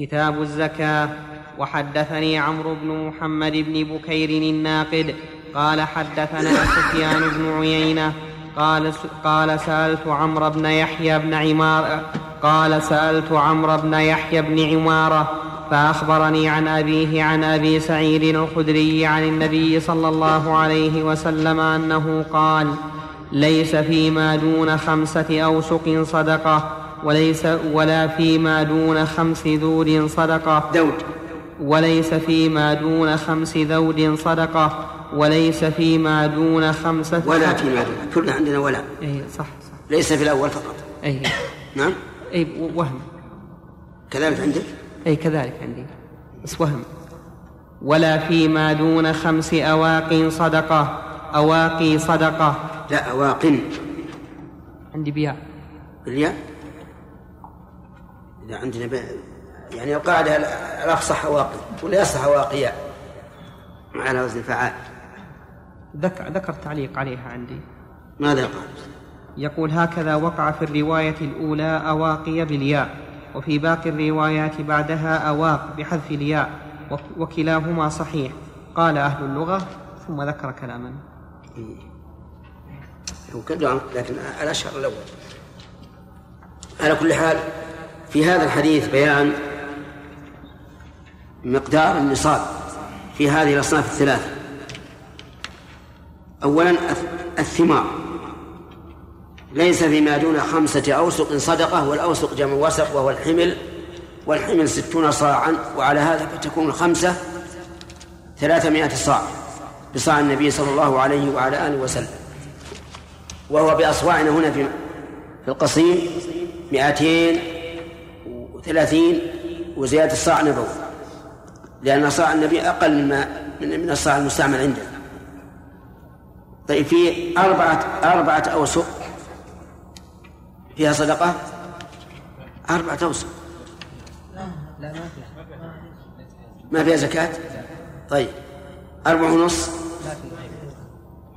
كتاب الزكاة. وحدثني عمرو بن محمد بن بكير الناقد. قال حدثنا سفيان بن عيينة. قال قال سألت عمرو بن يحيى بن عمارة. قال سألت عمرو بن يحيى بن عمارة. فأخبرني عن أبيه عن أبي سعيد الخدري عن النبي صلى الله عليه وسلم أنه قال ليس فيما دون خمسة أوسق صدقة. وليس ولا فيما دون خمس ذود صدقة. دود. وليس فيما دون خمس ذود صدقة. وليس فيما دون خمسة ولا فيما دون. كلنا عندنا ولا. أي صح صح. ليس في الأول فقط. أي نعم. أي وهم. كذلك عندك؟ أي كذلك عندي. بس وهم. ولا فيما دون خمس أواق صدقة. أواقي صدقة. لا أواقن عندي بياع بالياء؟ إذا عندنا ب... يعني القاعدة الأفصح أواقي ولا يصح أواقيا على وزن فعال ذكر, ذكر تعليق عليها عندي. ماذا قال؟ يقول هكذا وقع في الرواية الأولى أواقي بالياء وفي باقي الروايات بعدها أواق بحذف الياء وك- وكلاهما صحيح. قال أهل اللغة ثم ذكر كلاما. هو كله لكن الأشهر الأول. على كل حال في هذا الحديث بيان مقدار النصاب في هذه الأصناف الثلاثة. أولا الث- الثمار. ليس فيما دون خمسة أوسق صدقة والأوسق جمع وسق وهو الحمل والحمل ستون صاعا وعلى هذا فتكون الخمسة ثلاثمائة صاع بصاع النبي صلى الله عليه وعلى آله وسلم. وهو بأصواعنا هنا في في القصيم مئتين وثلاثين وزيادة الصاع نبوي لأن صاع النبي أقل مما من من الصاع المستعمل عندنا طيب في أربعة أربعة أوسق. فيها صدقة؟ أربعة أوسق. ما فيها زكاة؟ طيب أربعة ونص؟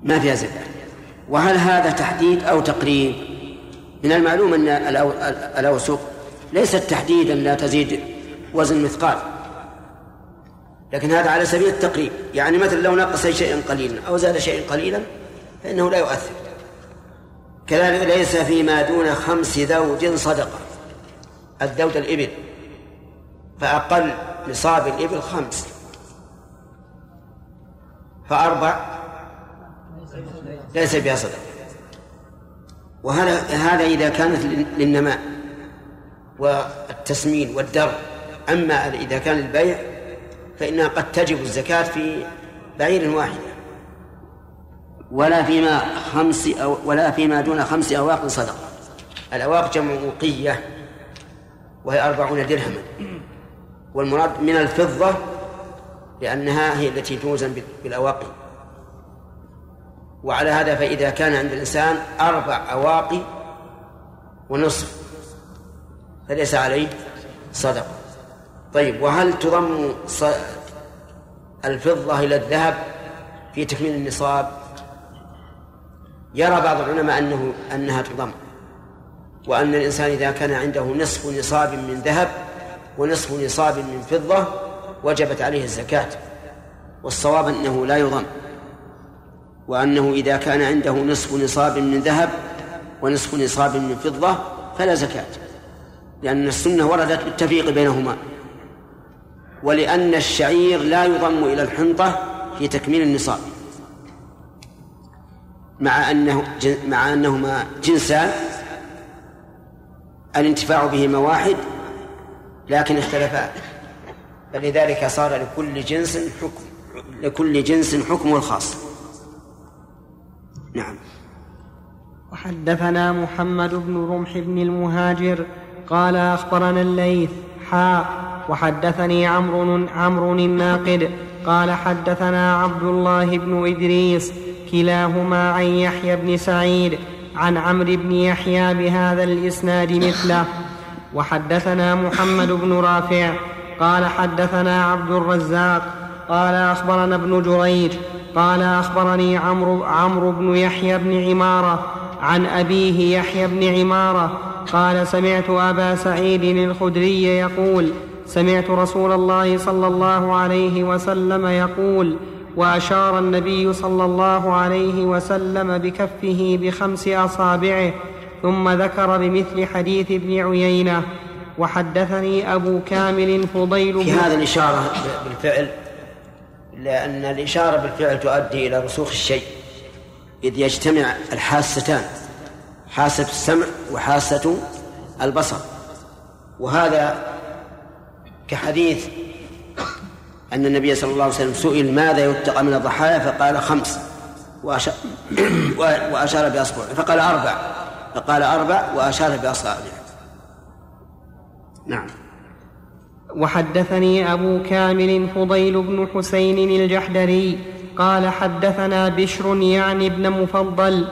ما فيها زكاة. وهل هذا تحديد أو تقريب؟ من المعلوم أن الأو- الأوسق ليست تحديدا لا تزيد وزن مثقال. لكن هذا على سبيل التقريب. يعني مثلا لو نقص شيئا قليلا أو زاد شيئا قليلا فإنه لا يؤثر. كذلك ليس فيما دون خمس ذود صدقة. الذود الإبل. فأقل نصاب الإبل خمس. فأربع ليس بها صدقة. وهذا هذا إذا كانت للنماء. والتسمين والدر أما إذا كان للبيع فإنها قد تجب الزكاة في بعير واحدة. ولا فيما خمس أو ولا فيما دون خمس أواق صدقة. الأواق جمع وقية وهي أربعون درهما. والمراد من الفضة لأنها هي التي توزن بالأواقي وعلى هذا فإذا كان عند الإنسان أربع أواقي ونصف. فليس عليه صدقة طيب وهل تضم الفضة إلى الذهب في تكميل النصاب؟ يرى بعض العلماء أنه أنها تضم وأن الإنسان إذا كان عنده نصف نصاب من ذهب ونصف نصاب من فضة وجبت عليه الزكاة والصواب أنه لا يضم وأنه إذا كان عنده نصف نصاب من ذهب ونصف نصاب من فضة فلا زكاة. لأن السنة وردت بالتفريق بينهما. ولأن الشعير لا يضم إلى الحنطة في تكميل النصاب. مع أنه مع أنهما جنسان الانتفاع بهما واحد لكن اختلفا. فلذلك صار لكل جنس حكم لكل جنس حكمه الخاص. نعم. وحدثنا محمد بن رمح بن المهاجر قال أخبرنا الليث حاء وحدثني عمرو عمرو الناقد قال حدثنا عبد الله بن إدريس كلاهما عن يحيى بن سعيد عن عمرو بن يحيى بهذا الإسناد مثله. وحدثنا محمد بن رافع قال حدثنا عبد الرزاق قال أخبرنا ابن جريج قال أخبرني عمرو عمرو بن يحيى بن عمارة عن أبيه يحيى بن عمارة قال سمعت أبا سعيد الخدري يقول سمعت رسول الله صلى الله عليه وسلم يقول وأشار النبي صلى الله عليه وسلم بكفه بخمس أصابعه ثم ذكر بمثل حديث ابن عيينة وحدثني أبو كامل فضيل في هذا الإشارة بالفعل لأن الإشارة بالفعل تؤدي إلى رسوخ الشيء. إذ يجتمع الحاستان حاسة السمع وحاسة البصر. وهذا كحديث أن النبي صلى الله عليه وسلم سئل ماذا يتقى من الضحايا؟ فقال خمس. وأشار, وأشار فقال أربع. فقال أربع وأشار بأصابعه نعم. وحدثني أبو كامل فضيل بن حسين الجحدري قال حدثنا بشر يعني ابن مفضل.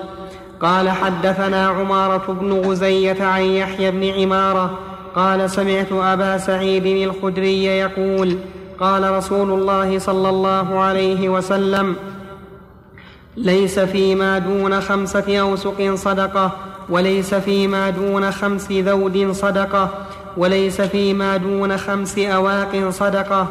قال حدثنا عمارة بن غزية عن يحيى بن عمارة. قال سمعت أبا سعيد الخدري يقول قال رسول الله صلى الله عليه وسلم ليس فيما دون خمسة أوسق صدقة وليس فيما دون خمس ذود صدقة وليس فيما دون خمس أواق صدقة.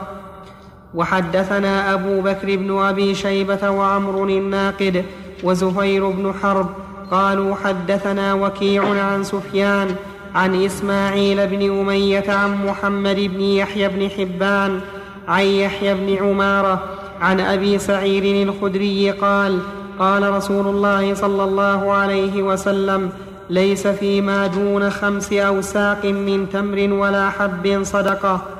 وحدثنا أبو بكر بن أبي شيبة وعمر الناقد وزهير بن حرب قالوا حدثنا وكيع عن سفيان عن إسماعيل بن أمية عن محمد بن يحيى بن حبان عن يحيى بن عمارة عن أبي سعيد الخدري قال قال رسول الله صلى الله عليه وسلم ليس فيما دون خمس أوساق من تمر ولا حب صدقة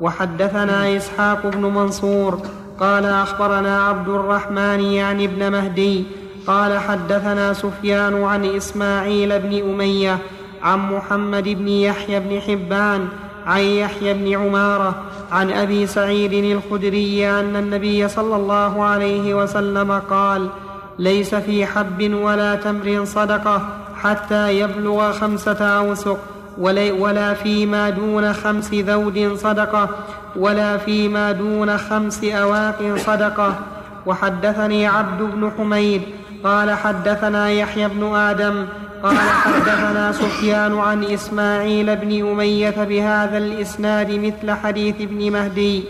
وحدثنا إسحاق بن منصور قال أخبرنا عبد الرحمن يعني ابن مهدي قال حدثنا سفيان عن إسماعيل بن أمية عن محمد بن يحيى بن حبان عن يحيى بن عمارة عن أبي سعيد الخدري أن النبي صلى الله عليه وسلم قال ليس في حب ولا تمر صدقة حتى يبلغ خمسة أوسق ولا فيما دون خمس ذود صدقة ولا فيما دون خمس أواق صدقة. وحدثني عبد بن حميد قال حدثنا يحيى بن آدم قال حدثنا سفيان عن إسماعيل بن أمية بهذا الإسناد مثل حديث ابن مهدي.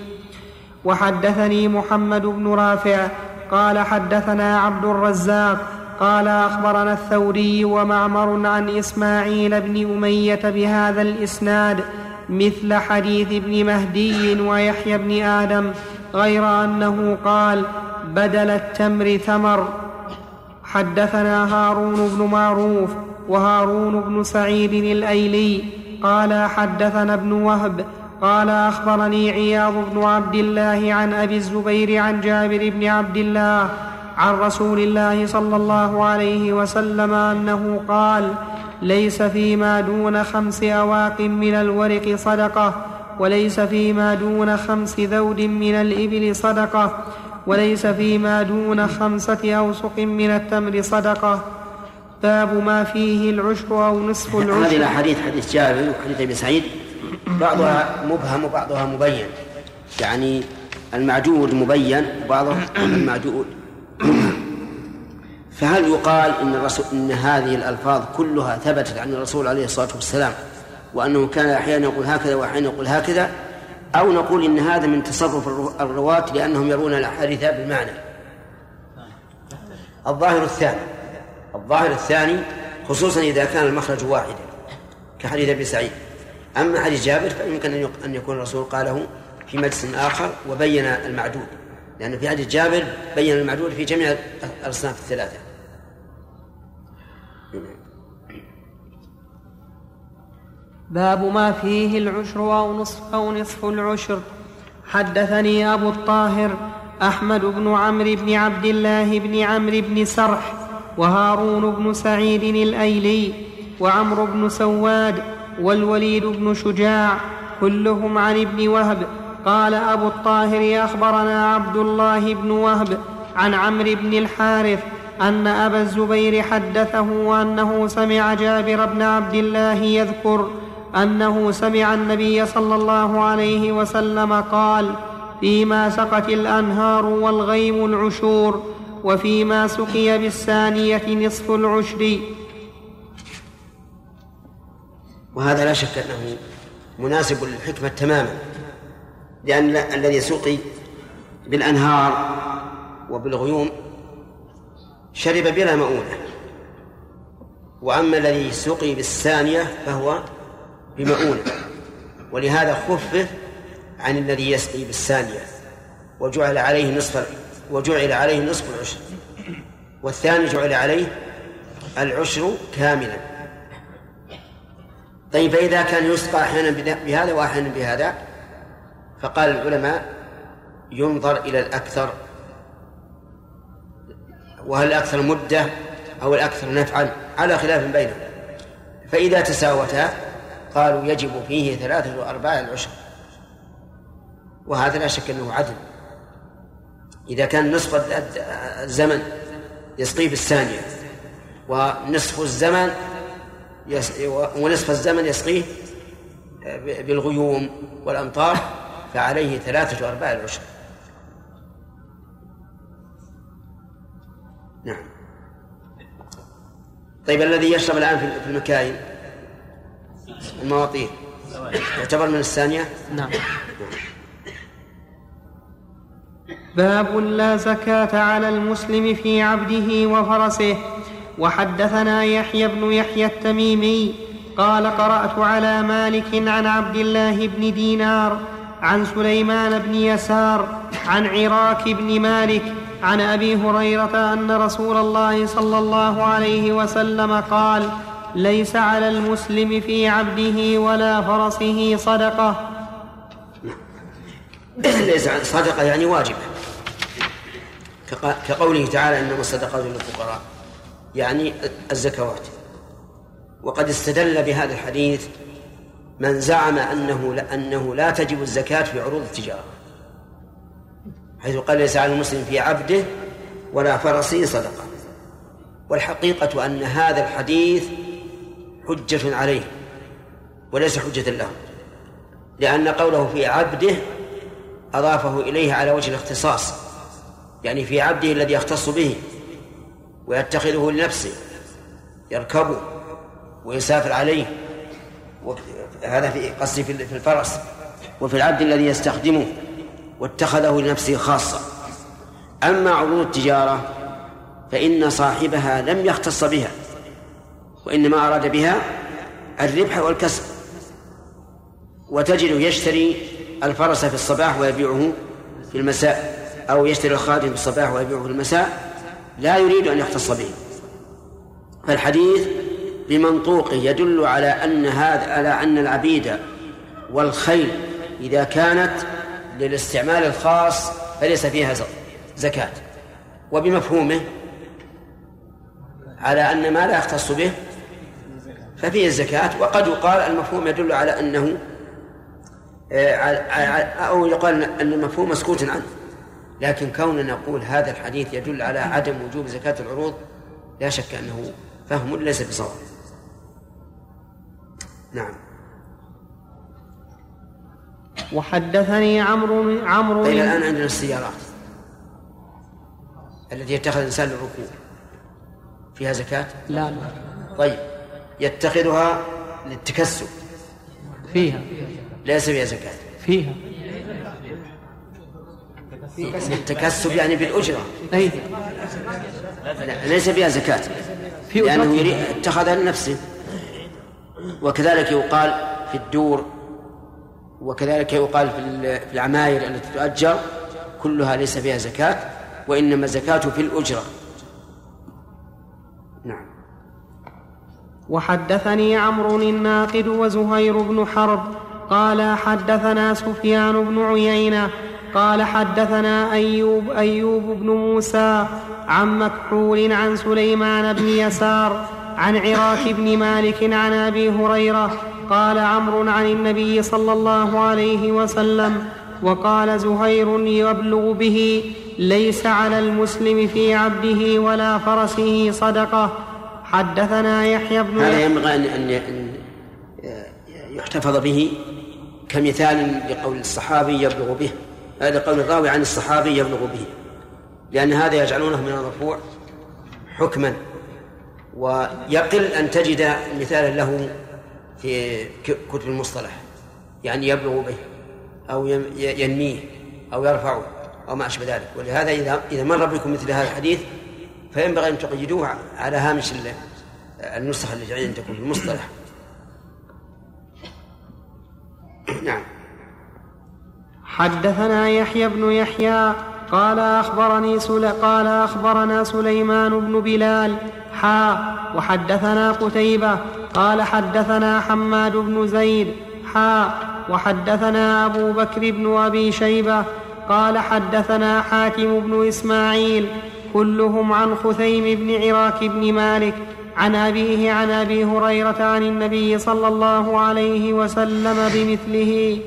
وحدثني محمد بن رافع قال حدثنا عبد الرزاق قال أخبرنا الثوري ومعمر عن إسماعيل بن أمية بهذا الإسناد مثل حديث ابن مهدي ويحيى بن آدم غير أنه قال بدل التمر ثمر. حدثنا هارون بن معروف وهارون بن سعيد الأيلي قال حدثنا ابن وهب قال أخبرني عياض بن عبد الله عن أبي الزبير عن جابر بن عبد الله عن رسول الله صلى الله عليه وسلم أنه قال ليس فيما دون خمس أواق من الورق صدقة وليس فيما دون خمس ذود من الإبل صدقة وليس فيما دون خمسة أوسق من التمر صدقة. باب ما فيه العشر أو نصف العشر. هذه الأحاديث حديث جابر وحديث أبي سعيد. بعضها مبهم وبعضها مبين. يعني المعدود مبين وبعضها المعدود فهل يقال إن الرسول إن هذه الألفاظ كلها ثبتت عن الرسول عليه الصلاة والسلام وأنه كان أحيانا يقول هكذا وأحيانا يقول هكذا أو نقول إن هذا من تصرف الرواة لأنهم يرون الأحاديث بالمعنى؟ الظاهر الثاني. الظاهر الثاني خصوصا إذا كان المخرج واحدا كحديث أبي سعيد. أما حديث جابر فيمكن أن يكون الرسول قاله في مجلس آخر وبين المعدود. لأن في حديث جابر بين المعدود في جميع الأصناف الثلاثة. باب ما فيه العشر أو نصف أو نصف العشر. حدثني أبو الطاهر أحمد بن عمرو بن عبد الله بن عمرو بن سرح وهارون بن سعيد الأيلي وعمرو بن سواد والوليد بن شجاع كلهم عن ابن وهب قال أبو الطاهر أخبرنا عبد الله بن وهب عن عمرو بن الحارث أن أبا الزبير حدثه أنه سمع جابر بن عبد الله يذكر أنه سمع النبي صلى الله عليه وسلم قال فيما سقت الأنهار والغيم العشور وفيما سقي بالثانية نصف العشر. وهذا لا شك أنه مناسب للحكمة تماما. لأن الذي سقي بالأنهار وبالغيوم شرب بلا مؤونة. وأما الذي سقي بالثانية فهو بمؤونة. ولهذا خفف عن الذي يسقي بالثانية. وجعل عليه نصف وجعل عليه نصف العشر. والثاني جعل عليه العشر كاملا. طيب فإذا كان يسقى أحيانا بهذا وأحيانا بهذا فقال العلماء ينظر إلى الأكثر وهل الأكثر مدة أو الأكثر نفعا؟ على خلاف بينهم. فإذا تساوتا قالوا يجب فيه ثلاثة وأرباع العشر. وهذا لا شك أنه عدل. إذا كان نصف الزمن يسقيه بالثانية ونصف الزمن ونصف الزمن يسقيه بالغيوم والأمطار فعليه ثلاثة وأرباع العشر. نعم. طيب الذي يشرب الآن في المكاين؟ المواطير يعتبر من الثانية؟ نعم. باب لا زكاة على المسلم في عبده وفرسه. وحدثنا يحيى بن يحيى التميمي قال قرأت على مالك عن عبد الله بن دينار عن سليمان بن يسار عن عراك بن مالك عن أبي هريرة أن رسول الله صلى الله عليه وسلم قال ليس على المسلم في عبده ولا فرسه صدقة. ليس صدقة يعني واجبة. كقوله تعالى إنما الصدقات للفقراء. يعني الزكوات. وقد استدل بهذا الحديث من زعم أنه أنه لا تجب الزكاة في عروض التجارة حيث قال ليس على المسلم في عبده ولا فرسه صدقة. والحقيقة أن هذا الحديث حجة عليه وليس حجة له لأن قوله في عبده أضافه إليه على وجه الاختصاص يعني في عبده الذي يختص به ويتخذه لنفسه يركبه ويسافر عليه هذا في قصدي في الفرس وفي العبد الذي يستخدمه واتخذه لنفسه خاصة. أما عروض التجارة فإن صاحبها لم يختص بها وإنما أراد بها الربح والكسب. وتجد يشتري الفرس في الصباح ويبيعه في المساء أو يشتري الخادم في الصباح ويبيعه في المساء لا يريد أن يختص به. فالحديث بمنطوقه يدل على أن هذا على أن العبيد والخيل إذا كانت للاستعمال الخاص فليس فيها زكاة. وبمفهومه على أن ما لا يختص به ففيه الزكاة. وقد يقال المفهوم يدل على أنه آه، أو يقال أن المفهوم مسكوت عنه. لكن كوننا نقول هذا الحديث يدل على عدم وجوب زكاة العروض لا شك أنه فهم ليس بصواب. نعم. وحدثني عمرو عمرو طيب الآن عندنا السيارات التي يتخذ الإنسان للركوب فيها زكاة؟ لا لا. طيب يتخذها للتكسب. فيها. ليس فيها زكاة. فيها. التكسب يعني بالأجرة. أي. ليس فيها زكاة. في لأنه يريد اتخذها لنفسه. وكذلك يقال في الدور وكذلك يقال في العماير التي تؤجر كلها ليس فيها زكاة وإنما الزكاة في الأجرة. نعم. وحدثني عمرو الناقد وزهير بن حرب قال حدثنا سفيان بن عيينة قال حدثنا أيوب أيوب بن موسى عن مكحول عن سليمان بن يسار عن عراك بن مالك عن أبي هريرة قال عمرو عن النبي صلى الله عليه وسلم وقال زهير يبلغ به ليس على المسلم في عبده ولا فرسه صدقة. حدثنا يحيى بن هذا ينبغي ان يحتفظ به كمثال لقول الصحابي يبلغ به. هذا قول الراوي عن الصحابي يبلغ به. لأن هذا يجعلونه من المرفوع حكما. ويقل أن تجد مثالا له في كتب المصطلح يعني يبلغ به أو ينميه أو يرفعه أو ما أشبه ذلك. ولهذا إذا إذا مر بكم مثل هذا الحديث فينبغي أن تقيدوه على هامش النسخة التي عندكم في المصطلح. نعم. حدثنا يحيى بن يحيى قال أخبرني سل... قال أخبرنا سليمان بن بلال حا وحدثنا قتيبة قال حدثنا حماد بن زيد حا وحدثنا أبو بكر بن أبي شيبة قال حدثنا حاتم بن إسماعيل كلهم عن خثيم بن عراك بن مالك عن أبيه عن أبي هريرة عن النبي صلى الله عليه وسلم بمثله.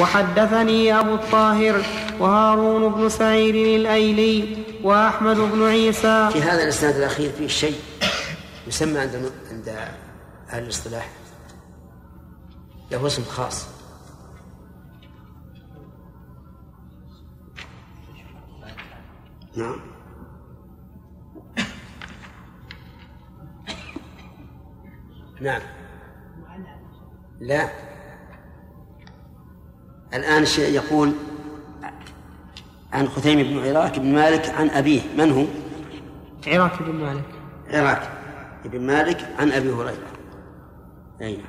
وحدثني أبو الطاهر وهارون بن سعيد الأيلي وأحمد بن عيسى. في هذا الإسناد الأخير فيه شيء يسمى عند عند أهل الاصطلاح له اسم خاص. نعم. نعم. لا. الآن يقول عن خثيم بن عراك بن مالك عن أبيه. من هو؟ عراك بن مالك. عراك بن مالك عن أبي هريرة. أي نعم.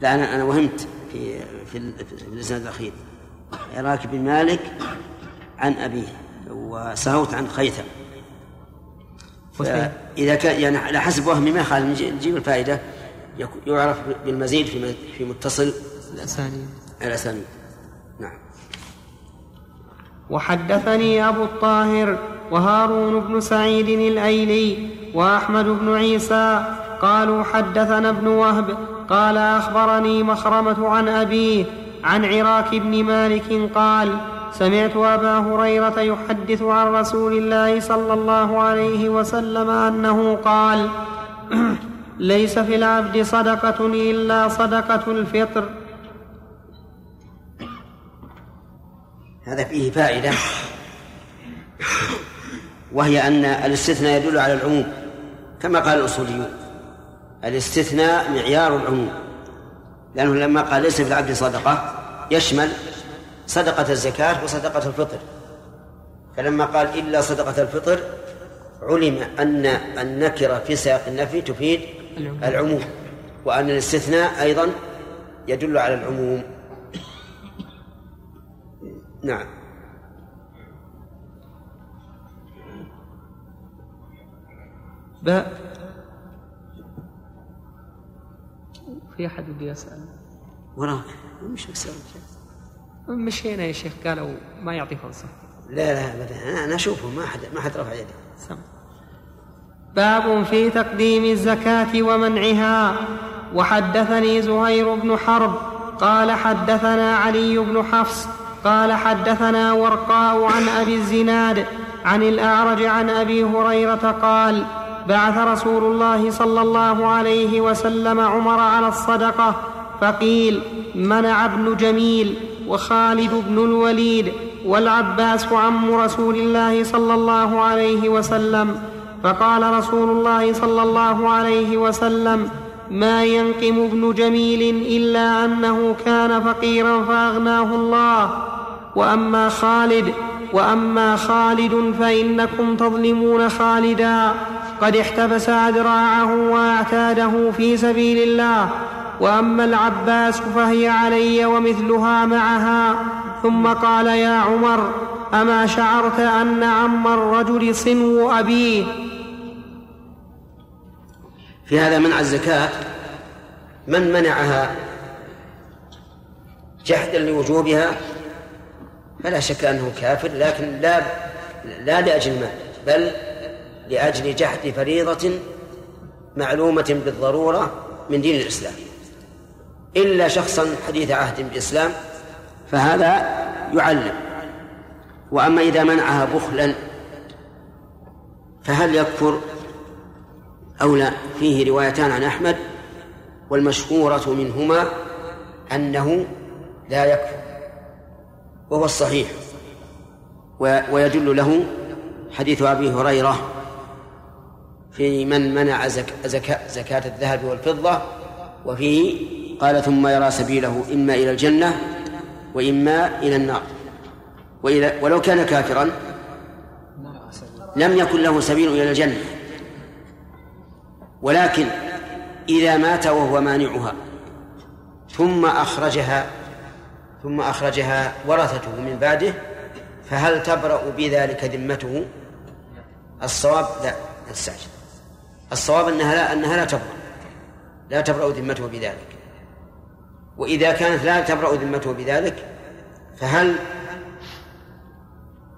لا أنا أنا وهمت في في, في الإسناد الأخير. عراك بن مالك عن أبيه. وسهوت عن خيثم. إذا كان يعني على حسب وهمي ما يخالف نجيب الفائدة. يعرف بالمزيد في في متصل. الأسانيد. الأسانيد. وحدثني أبو الطاهر وهارون بن سعيد الأيلي وأحمد بن عيسى قالوا حدثنا ابن وهب قال أخبرني مخرمة عن أبيه عن عراك بن مالك قال سمعت أبا هريرة يحدث عن رسول الله صلى الله عليه وسلم أنه قال ليس في العبد صدقة إلا صدقة الفطر هذا فيه فائدة. وهي أن الاستثناء يدل على العموم كما قال الأصوليون. الاستثناء معيار العموم. لأنه لما قال ليس في العبد صدقة يشمل صدقة الزكاة وصدقة الفطر. فلما قال إلا صدقة الفطر علم أن النكرة في سياق النفي تفيد العموم. وأن الاستثناء أيضا يدل على العموم. نعم. باء في أحد بده يسأل؟ وراك. مش بسأل مشينا يا شيخ قالوا ما يعطي فرصة. لا لا ابدا. أنا اشوفه ما حد ما حد رفع يده. سم. باب في تقديم الزكاة ومنعها. وحدثني زهير بن حرب قال حدثنا علي بن حفص قال حدثنا ورقاء عن أبي الزناد عن الأعرج عن أبي هريرة قال بعث رسول الله صلى الله عليه وسلم عمر على الصدقة فقيل منع ابن جميل وخالد بن الوليد والعباس عم رسول الله صلى الله عليه وسلم فقال رسول الله صلى الله عليه وسلم ما ينقم ابن جميل إلا أنه كان فقيرا فأغناه الله. وأما خالد وأما خالد فإنكم تظلمون خالدا. قد احتبس أذراعه وأعتاده في سبيل الله. وأما العباس فهي علي ومثلها معها. ثم قال يا عمر أما شعرت أن عم الرجل صنو أبيه؟ في هذا منع الزكاة؟ من منعها؟ جحدا لوجوبها؟ فلا شك أنه كافر لكن لا لا لأجل المال بل لأجل جحد فريضة معلومة بالضرورة من دين الإسلام. إلا شخصا حديث عهد بالإسلام فهذا يعلم. وأما إذا منعها بخلا فهل يكفر؟ أو لا فيه روايتان عن أحمد والمشهورة منهما أنه لا يكفر وهو الصحيح ويدل له حديث أبي هريرة في من منع زكاة, زكاة الذهب والفضة وفيه قال ثم يرى سبيله إما إلى الجنة وإما إلى النار. وإذا ولو كان كافرا لم يكن له سبيل إلى الجنة. ولكن إذا مات وهو مانعها ثم أخرجها ثم أخرجها ورثته من بعده فهل تبرأ بذلك ذمته؟ الصواب لا تستعجل. الصواب أنها لا أنها لا تبرأ لا تبرأ ذمته بذلك. وإذا كانت لا تبرأ ذمته بذلك فهل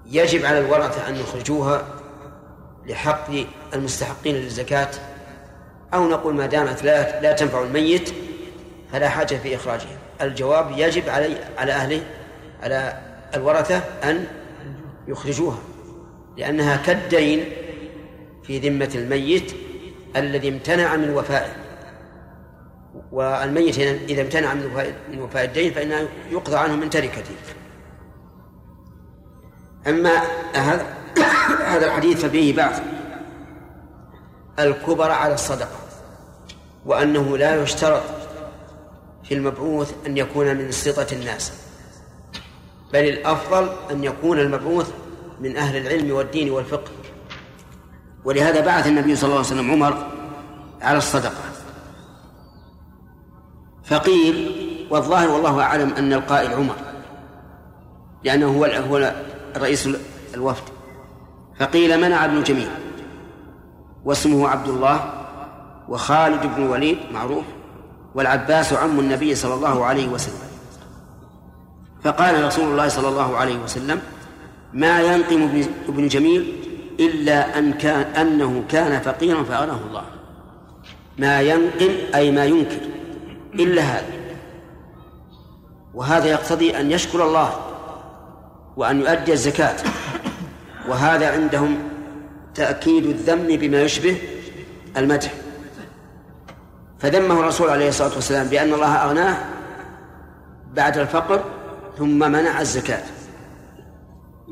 يجب على الورثة أن يخرجوها لحق المستحقين للزكاة؟ أو نقول ما دامت لا لا تنفع الميت فلا حاجة في إخراجها. الجواب يجب علي على أهله على الورثة أن يخرجوها لأنها كالدين في ذمة الميت الذي امتنع من وفائه والميت إذا امتنع من وفاء من وفاء الدين فإنه يقضى عنه من تركته. أما هذا هذا الحديث ففيه بعث. الكبر على الصدقة وأنه لا يشترط في المبعوث أن يكون من سلطة الناس بل الأفضل أن يكون المبعوث من أهل العلم والدين والفقه. ولهذا بعث النبي صلى الله عليه وسلم عمر على الصدقة. فقيل والظاهر والله أعلم أن القائل عمر لأنه هو هو رئيس الوفد. فقيل منع ابن جميل. واسمه عبد الله وخالد بن الوليد معروف والعباس عم النبي صلى الله عليه وسلم. فقال رسول الله صلى الله عليه وسلم ما ينقم ابن جميل إلا أن كان أنه كان فقيرا فأغناه الله. ما ينقم أي ما ينكر إلا هذا. وهذا يقتضي أن يشكر الله وأن يؤدي الزكاة. وهذا عندهم تأكيد الذم بما يشبه المدح. فذمه الرسول عليه الصلاة والسلام بأن الله أغناه بعد الفقر ثم منع الزكاة.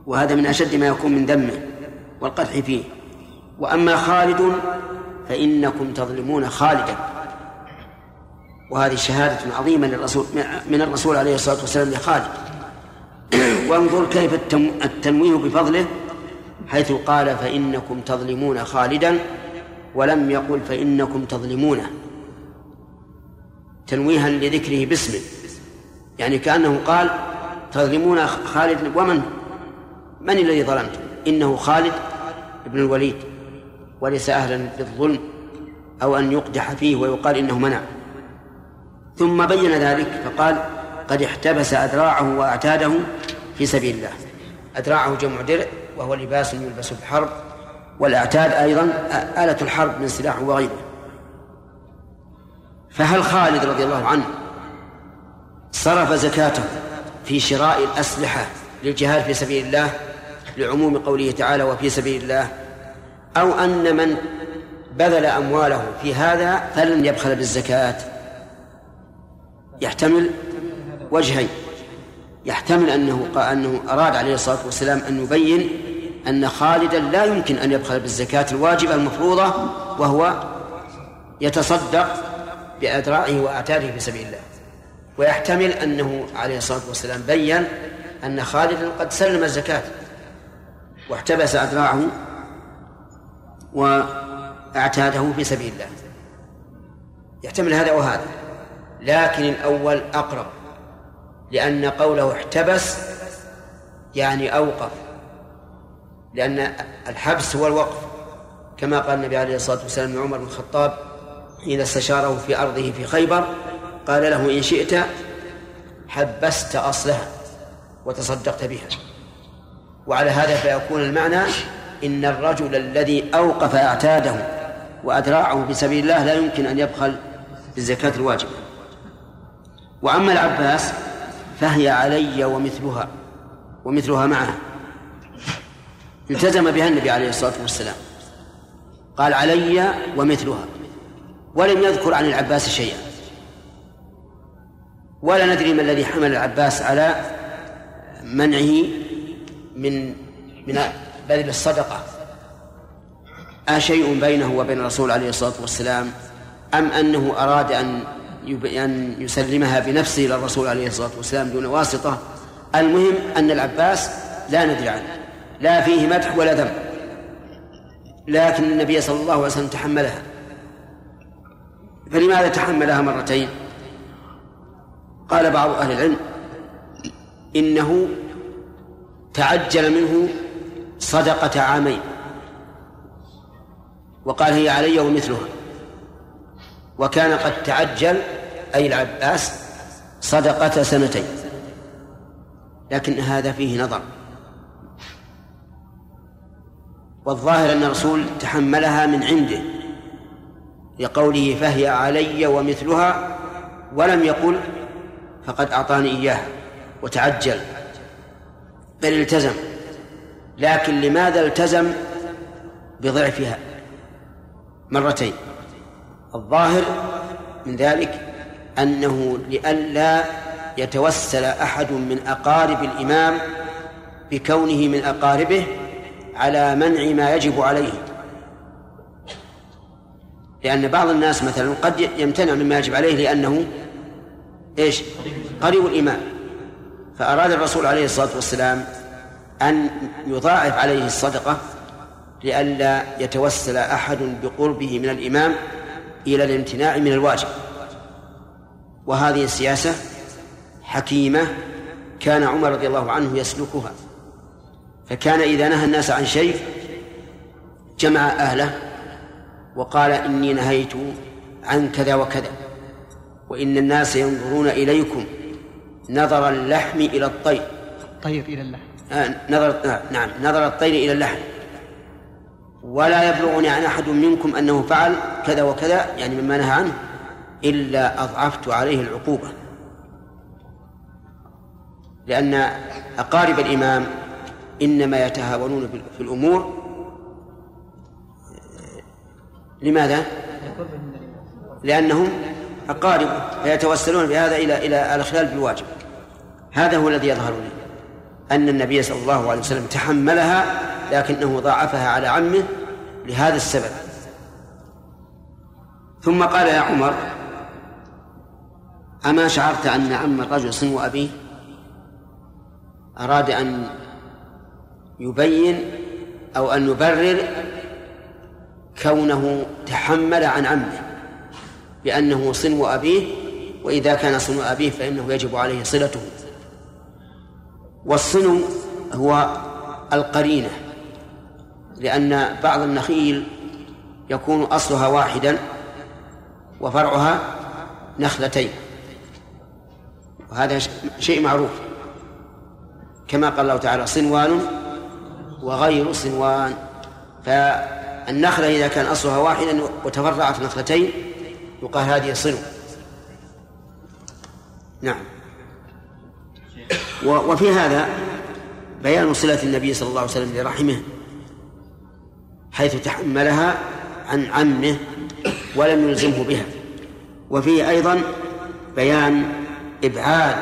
وهذا من أشد ما يكون من ذمه والقدح فيه. وأما خالد فإنكم تظلمون خالدا. وهذه شهادة عظيمة للرسول من الرسول عليه الصلاة والسلام لخالد. وانظر كيف التنويه بفضله حيث قال فإنكم تظلمون خالدا ولم يقل فإنكم تظلمونه تنويها لذكره باسمه. يعني كأنه قال تظلمون خالد ومن؟ من الذي ظلمتم؟ إنه خالد بن الوليد. وليس أهلا للظلم أو أن يقدح فيه ويقال إنه منع. ثم بين ذلك فقال قد احتبس أذراعه وأعتاده في سبيل الله. أذراعه جمع درع وهو لباس يلبس في الحرب والأعتاد أيضا آلة الحرب من سلاح وغيره. فهل خالد رضي الله عنه صرف زكاته في شراء الأسلحة للجهاد في سبيل الله لعموم قوله تعالى وفي سبيل الله أو أن من بذل أمواله في هذا فلن يبخل بالزكاة؟ يحتمل وجهين. يحتمل أنه أنه أراد عليه الصلاة والسلام أن يبين أن خالدا لا يمكن أن يبخل بالزكاة الواجبة المفروضة وهو يتصدق بأذراعه وأعتاده في سبيل الله. ويحتمل أنه عليه الصلاة والسلام بين أن خالدا قد سلم الزكاة واحتبس أذراعه وأعتاده في سبيل الله. يحتمل هذا وهذا. لكن الأول أقرب لأن قوله احتبس يعني أوقف. لأن الحبس هو الوقف. كما قال النبي عليه الصلاة والسلام لعمر بن الخطاب حين استشاره في أرضه في خيبر قال له إن شئت حبست أصلها وتصدقت بها. وعلى هذا فيكون المعنى إن الرجل الذي أوقف أعتاده وأذراعه في سبيل الله لا يمكن أن يبخل بالزكاة الواجبة. وأما العباس فهي علي ومثلها ومثلها معها التزم بها النبي عليه الصلاة والسلام. قال علي ومثلها ولم يذكر عن العباس شيئا. ولا ندري ما الذي حمل العباس على منعه من من بذل الصدقة. أشيء بينه وبين الرسول عليه الصلاة والسلام أم أنه أراد أن أن يسلمها بنفسه إلى الرسول عليه الصلاة والسلام دون واسطة؟ المهم أن العباس لا ندري عنه. لا فيه مدح ولا ذم. لكن النبي صلى الله عليه وسلم تحملها. فلماذا تحملها مرتين؟ قال بعض أهل العلم إنه تعجل منه صدقة عامين. وقال هي علي ومثلها. وكان قد تعجل أي العباس صدقة سنتين. لكن هذا فيه نظر. والظاهر أن الرسول تحملها من عنده لقوله فهي علي ومثلها ولم يقل فقد أعطاني إياها وتعجل بل التزم لكن لماذا التزم؟ بضعفها مرتين الظاهر من ذلك أنه لئلا يتوسل أحد من أقارب الإمام بكونه من أقاربه على منع ما يجب عليه. لأن بعض الناس مثلا قد يمتنع مما يجب عليه لأنه إيش؟ قريب الإمام فأراد الرسول عليه الصلاة والسلام أن يضاعف عليه الصدقة لئلا يتوسل أحد بقربه من الإمام إلى الامتناع من الواجب. وهذه السياسة حكيمة كان عمر رضي الله عنه يسلكها. فكان إذا نهى الناس عن شيء جمع أهله وقال إني نهيت عن كذا وكذا وإن الناس ينظرون إليكم نظر اللحم إلى الطير. الطير إلى اللحم. آه نظر آه نعم نظر الطير إلى اللحم. ولا يبلغني عن أحد منكم أنه فعل كذا وكذا يعني مما نهى عنه إلا أضعفت عليه العقوبة. لأن أقارب الإمام إنما يتهاونون في الأمور. لماذا؟ لأنهم أقارب فيتوسلون بهذا إلى إلى الإخلال بالواجب. هذا هو الذي يظهر لي أن النبي صلى الله عليه وسلم تحملها لكنه ضاعفها على عمه لهذا السبب. ثم قال يا عمر أما شعرت أن عم الرجل صنو أبيه أراد أن يبين أو أن يبرر كونه تحمل عن عمه بأنه صنو أبيه وإذا كان صنو أبيه فإنه يجب عليه صلته. والصنو هو القرينة لأن بعض النخيل يكون أصلها واحدا وفرعها نخلتين وهذا شيء معروف. كما قال الله تعالى صنوان وغير صنوان. فالنخلة إذا كان أصلها واحدا وتفرعت نخلتين يقال هذه صنو. نعم. وفي هذا بيان صلة النبي صلى الله عليه وسلم لرحمه حيث تحملها عن عمه ولم يلزمه بها. وفيه أيضا بيان إبعاد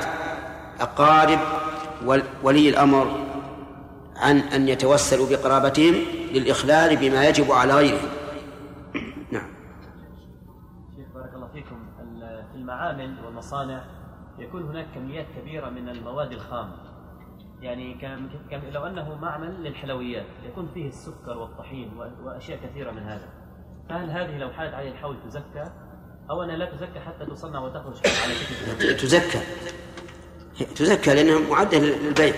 أقارب ولي الأمر عن أن يتوسلوا بقرابتهم للإخلال بما يجب على غيرهم. نعم. شيخ بارك الله فيكم. في المعامل والمصانع يكون هناك كميات كبيرة من المواد الخام. يعني كم لو أنه معمل للحلويات يكون فيه السكر والطحين وأشياء كثيرة من هذا. فهل هذه لو حالت عليه الحول تزكى؟ أو أنها لا تزكى حتى تصنع وتخرج على شكل تزكى. تزكى لأنها معدة للبيع.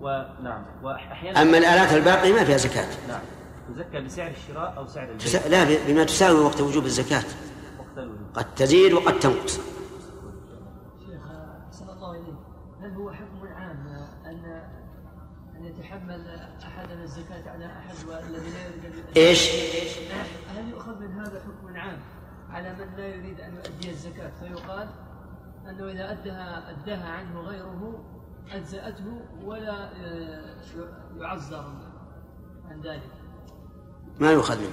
ونعم وأحيانا أما الآلات الباقية ما فيها زكاة. نعم. تزكى بسعر الشراء أو سعر البيع. تس... لا بما تساوي وقت وجوب الزكاة. وقت الوجوب. قد تزيد وقد تنقص. شيخ أحسن الله إليك. هل هو حكم عام ان أن يتحمل احدنا الزكاة على أحد والذي لا يريد إيش؟ هل يؤخذ من هذا حكم عام على من لا يريد أن يؤدي الزكاة؟ فيقال أنه إذا ادها اداها عنه غيره أجزأته ولا آه، يعذر عن ذلك. ما يؤخذ منه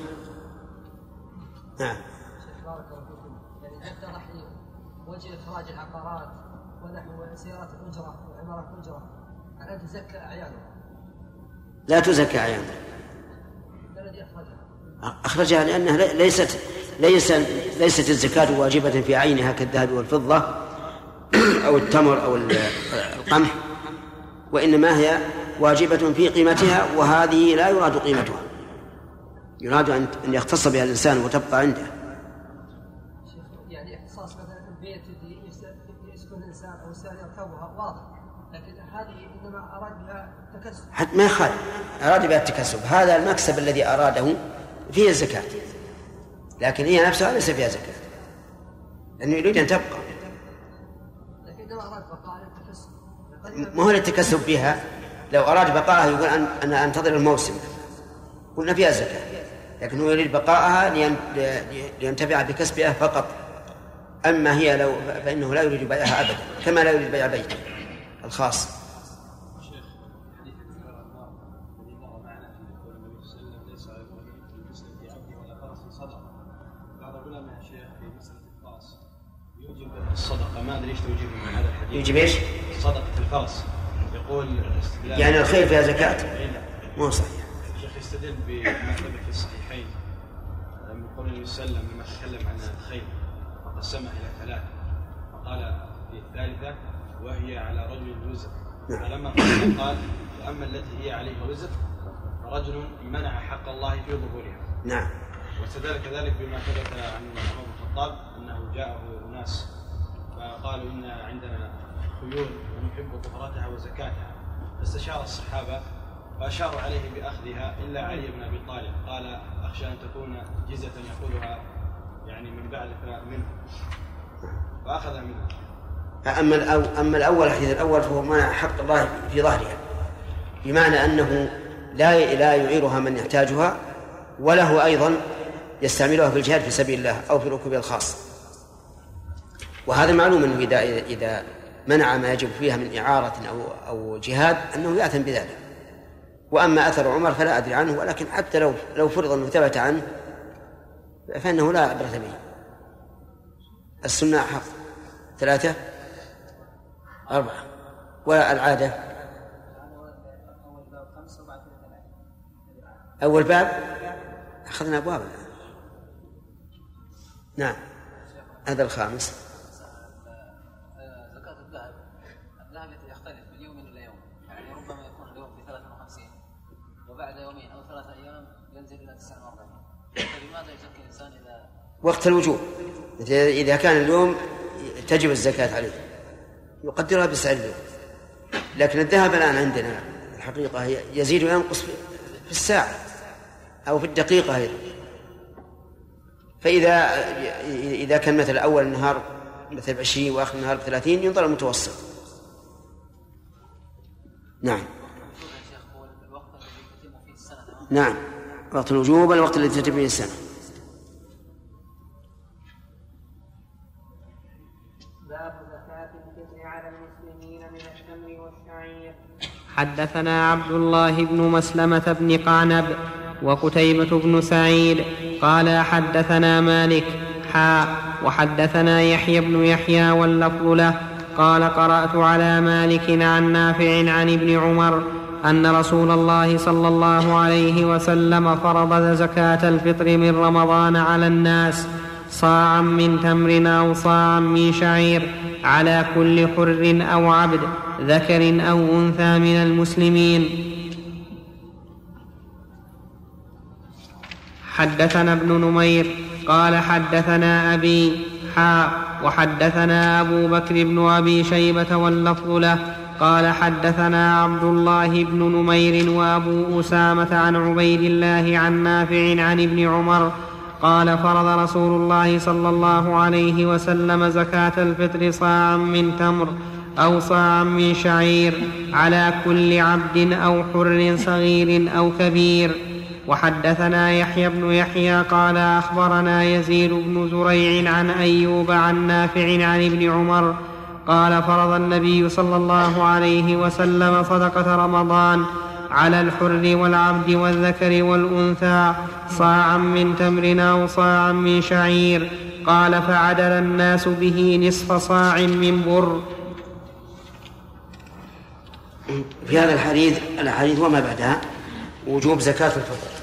نعم بارك الله فيكم. يعني حتى راح وجه إخراج العقارات ونحو سيارات الأجرة وعمارات الأجرة ألا تزكى أعيانها لا تزكى أعيانها الذي أخرجها؟ أخرجها لأنها ليست ليس ليست الزكاة واجبة في عينها كالذهب والفضة. أو التمر أو القمح وإنما هي واجبة في قيمتها وهذه لا يراد قيمتها. يراد أن يختص بها الإنسان وتبقى عنده. يعني إختصاص مثلا البيت يسكن الإنسان أو يركبها واضح. لكن هذه إنما أراد بها التكسب. حتى ما يخالف. أراد بها التكسب. هذا المكسب الذي أراده فيه الزكاة. لكن هي نفسها ليس فيها زكاة. لأنه يريد أن تبقى. ما هو للتكسب بها؟ لو أراد بقائها يقول أن أنا أنتظر الموسم. قلنا فيها زكاة. لكن هو يريد بقائها لينتفع بكسبها فقط. أما هي لو فإنه لا يريد بيعها أبدا كما لا يريد بيع بيته الخاص. الصدقة. ما أدري إيش توجيه من هذا الحديث يجب إيش؟ صدقة. الفرس يقول يعني الخير فيها زكاة مو صحيح. الشيخ يستدل بما ثبت في الصحيحين. من قول النبي صلى الله عليه وسلم لما تكلم عن الخير وقسمها إلى ثلاث فقال في الثالثة وهي على رجل وزر. نعم. فلما قال وأما التي هي عليها وزر فرجل منع حق الله في ظهورها. نعم. واستدل كذلك بما ثبت عن عمر بن الخطاب أنه جاءه اناس فقالوا إن عندنا خيول ونحب طهرتها وزكاتها. فاستشار الصحابة فأشاروا عليه بأخذها إلا علي بن أبي طالب. قال أخشى أن تكون جزة يأخذها يعني من بعد منه. فاخذها منه. أما الأو أما الأول الحديث الأول فهو منع حق الله في ظهرها بمعنى أنه لا لا يعيرها من يحتاجها وله أيضا يستعملها في الجهاد في سبيل الله أو في ركوبها الخاص. وهذا معلوم أنه إذا إذا منع ما يجب فيها من إعارة أو أو جهاد أنه يأثم بذلك. وأما أثر عمر فلا أدري عنه ولكن حتى لو لو فرض أنه ثبت عنه فإنه لا عبرة به. السنة أحق. ثلاثة؟ أربعة. والعادة؟ أول باب؟ أخذنا أبواب نعم. هذا الخامس. وقت الوجوب. إذا كان اليوم تجب الزكاة عليه. يقدرها بسعر اليوم. لكن الذهب الآن عندنا الحقيقة يزيد وينقص في الساعة أو في الدقيقة أيضا. فإذا إذا كان مثل أول النهار مثل بعشرين وآخر النهار بثلاثين ينظر المتوسط. نعم. نعم. وقت الوجوب الوقت الذي تتم فيه السنة؟ حدثنا عبد الله بن مسلمة بن قعنب وقتيبة بن سعيد قال حدثنا مالك حاء وحدثنا يحيى بن يحيى واللفظ له قال قرأت على مالك عن نافع عن ابن عمر أن رسول الله صلى الله عليه وسلم فرض زكاة الفطر من رمضان على الناس صاعا من تمر أو صاعا من شعير على كل حر أو عبد ذكر أو أنثى من المسلمين. حدثنا ابن نمير قال حدثنا أبي حاء وحدثنا أبو بكر بن أبي شيبة واللفظ له. قال حدثنا عبد الله بن نمير وأبو أسامة عن عبيد الله عن نافع عن ابن عمر قال فرض رسول الله صلى الله عليه وسلم زكاة الفطر صاعا من تمر أو صاعا من شعير على كل عبد أو حر صغير أو كبير. وحدثنا يحيى بن يحيى قال أخبرنا يزيد بن زريع عن أيوب عن نافع عن ابن عمر قال فرض النبي صلى الله عليه وسلم صدقة رمضان على الحر والعبد والذكر والأنثى صاعا من تمر أو صاعا من شعير. قال فعدل الناس به نصف صاع من بر. في هذا الحديث الحديث وما بعدها؟ وجوب زكاة الفطر.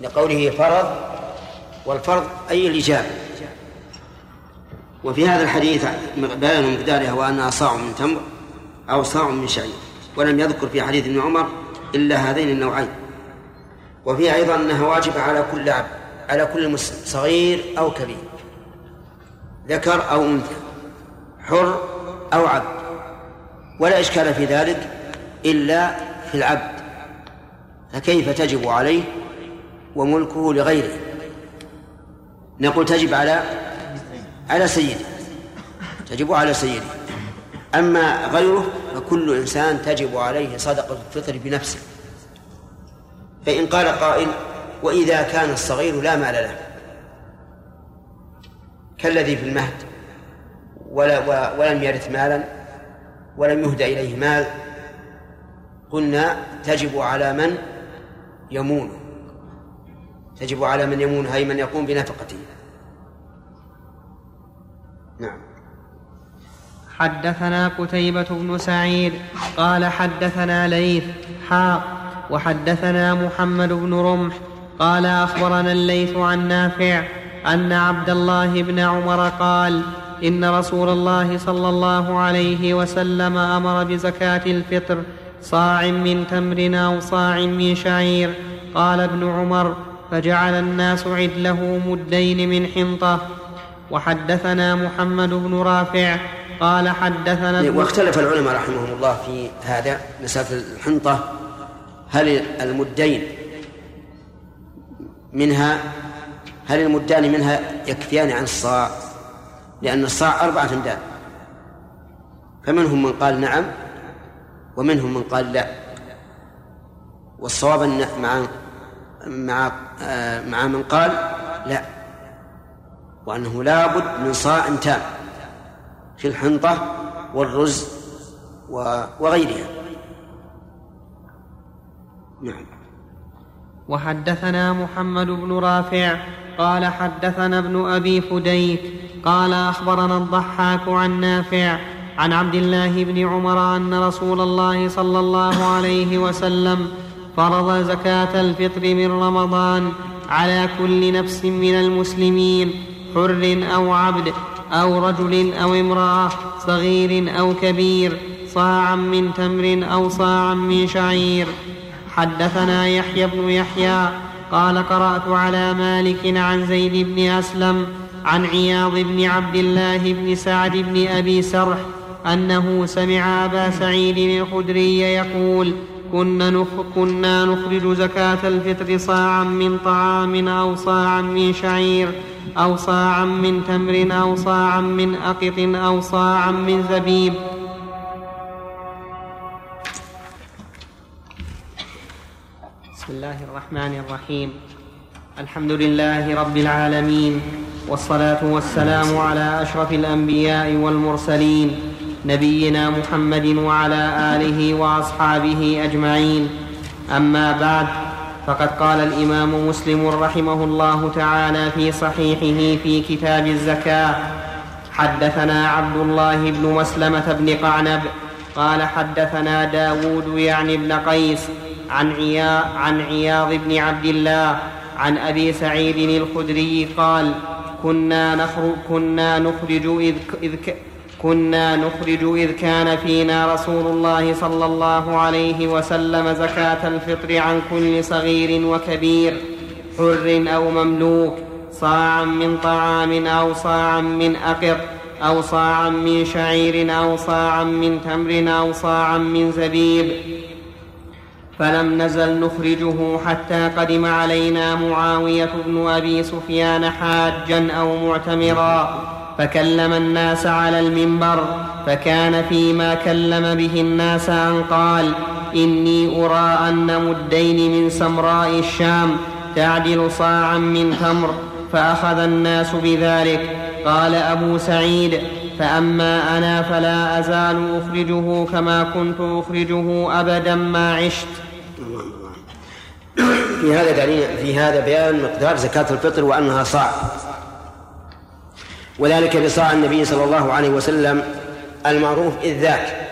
لقوله فرض والفرض أي الإجابة وفي هذا الحديث بيان مقدارها وأنها صاع من تمر أو صاع من شعير. ولم يذكر في حديث ابن عمر إلا هذين النوعين. وفي أيضا أنها واجبة على كل عبد على كل مسلم صغير أو كبير. ذكر أو أنثى حر أو عبد. ولا إشكال في ذلك إلا في العبد. فكيف تجب عليه وملكه لغيره؟ نقول تجب على على سيده. تجب على سيده. أما غيره فكل إنسان تجب عليه صدقة الفطر بنفسه. فإن قال قائل وإذا كان الصغير لا مال له. كالذي في المهد. ولا ولم يرث مالا. ولم يهدى إليه مال. قلنا تجب على من يمونه تجب على من يمون أي من يقوم بنفقته. نعم. حدثنا قتيبة بن سعيد قال حدثنا ليث حاء وحدثنا محمد بن رمح قال أخبرنا الليث عن نافع أن عبد الله بن عمر قال إن رسول الله صلى الله عليه وسلم أمر بزكاة الفطر صاع من تمر أو صاع من شعير. قال ابن عمر فجعل الناس عدله مدين من حنطة. وحدثنا محمد بن رافع قال حدثنا واختلف العلماء رحمهم الله في هذا مسألة الحنطة. هل المدين منها هل المدان منها يكفيان عن الصاع؟ لأن الصاع أربعة أمداد فمنهم من قال نعم ومنهم من قال لا. والصواب مع مع مع من قال لا. وأنه لابد من صاع تام. في الحنطة والرز وغيرها. نعم. وحدثنا محمد بن رافع قال حدثنا ابن أبي فديك قال أخبرنا الضحاك عن نافع عن عبد الله بن عمر أن رسول الله صلى الله عليه وسلم فرض زكاة الفطر من رمضان على كل نفس من المسلمين حر أو عبد. أو رجل أو امرأة صغير أو كبير صاعا من تمر أو صاعا من شعير. حدثنا يحيى بن يحيى قال قرأت على مالك عن زيد بن أسلم عن عياض بن عبد الله بن سعد بن أبي سرح أنه سمع أبا سعيد الخدري يقول كنا, نخ كنا نخرج زكاة الفطر صاعا من طعام أو صاعا من شعير أو صاعا من تمر أو صاعا من أقط أو صاعا من زبيب. بسم الله الرحمن الرحيم. الحمد لله رب العالمين والصلاة والسلام على أشرف الأنبياء والمرسلين نبينا محمد وعلى آله وأصحابه أجمعين. أما بعد فقد قال الإمام مسلم رحمه الله تعالى في صحيحه في كتاب الزكاة حدثنا عبد الله بن مسلمة بن قعنب قال حدثنا داود يعني ابن قيس عن عياض, عن عياض بن عبد الله عن أبي سعيد الخدري قال كنا نخرج, كنا نخرج إذ, إذ كنا نخرج إذ كان فينا رسول الله صلى الله عليه وسلم زكاة الفطر عن كل صغير وكبير حر أو مملوك صاعا من طعام أو صاعا من أقط أو صاعا من شعير أو صاعا من تمر أو صاعا من زبيب. فلم نزل نخرجه حتى قدم علينا معاوية بن أبي سفيان حاجا أو معتمرا. فكلم الناس على المنبر فكان فيما كلم به الناس أن قال إني أرى أن مدين من سمراء الشام تعدل صاعا من تمر فأخذ الناس بذلك. قال أبو سعيد فأما أنا فلا أزال أخرجه كما كنت أخرجه أبدا ما عشت. في هذا دليل في هذا بيان مقدار زكاة الفطر وأنها صاع. وذلك بصاع النبي صلى الله عليه وسلم المعروف إذ ذاك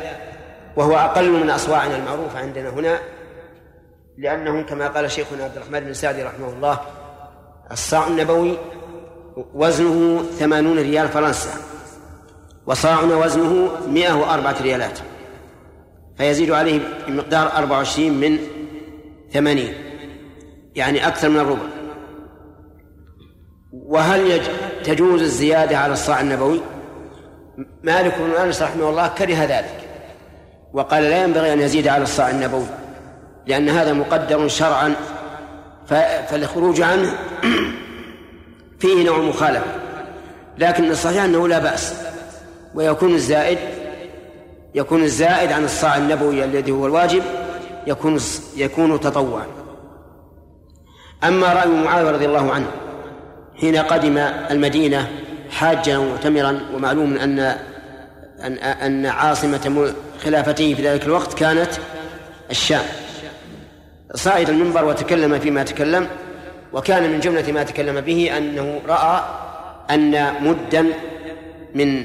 وهو أقل من أصواعنا المعروفة عندنا هنا لأنه كما قال شيخنا عبد الرحمن بن سعدي رحمه الله الصاع النبوي وزنه ثمانون ريال فرنسا وصاعنا وزنه مئة وأربعة ريالات فيزيد عليه بمقدار أربعة وعشرين من ثمانين يعني أكثر من الربع. وهل يج... تجوز الزيادة على الصاع النبوي؟ مالك بن أنس رحمه الله كره ذلك وقال لا ينبغي أن يزيد على الصاع النبوي لأن هذا مقدر شرعا فالخروج عنه فيه نوع مخالفة لكن الصحيح أنه لا بأس ويكون الزائد يكون الزائد عن الصاع النبوي الذي هو الواجب يكون يكون تطوعا. أما رأي معاوية رضي الله عنه حين قدم المدينة حاجا ومعتمرا ومعلوم أن أن أن عاصمة خلافته في ذلك الوقت كانت الشام. صعد المنبر وتكلم فيما تكلم وكان من جملة ما تكلم به أنه رأى أن مدا من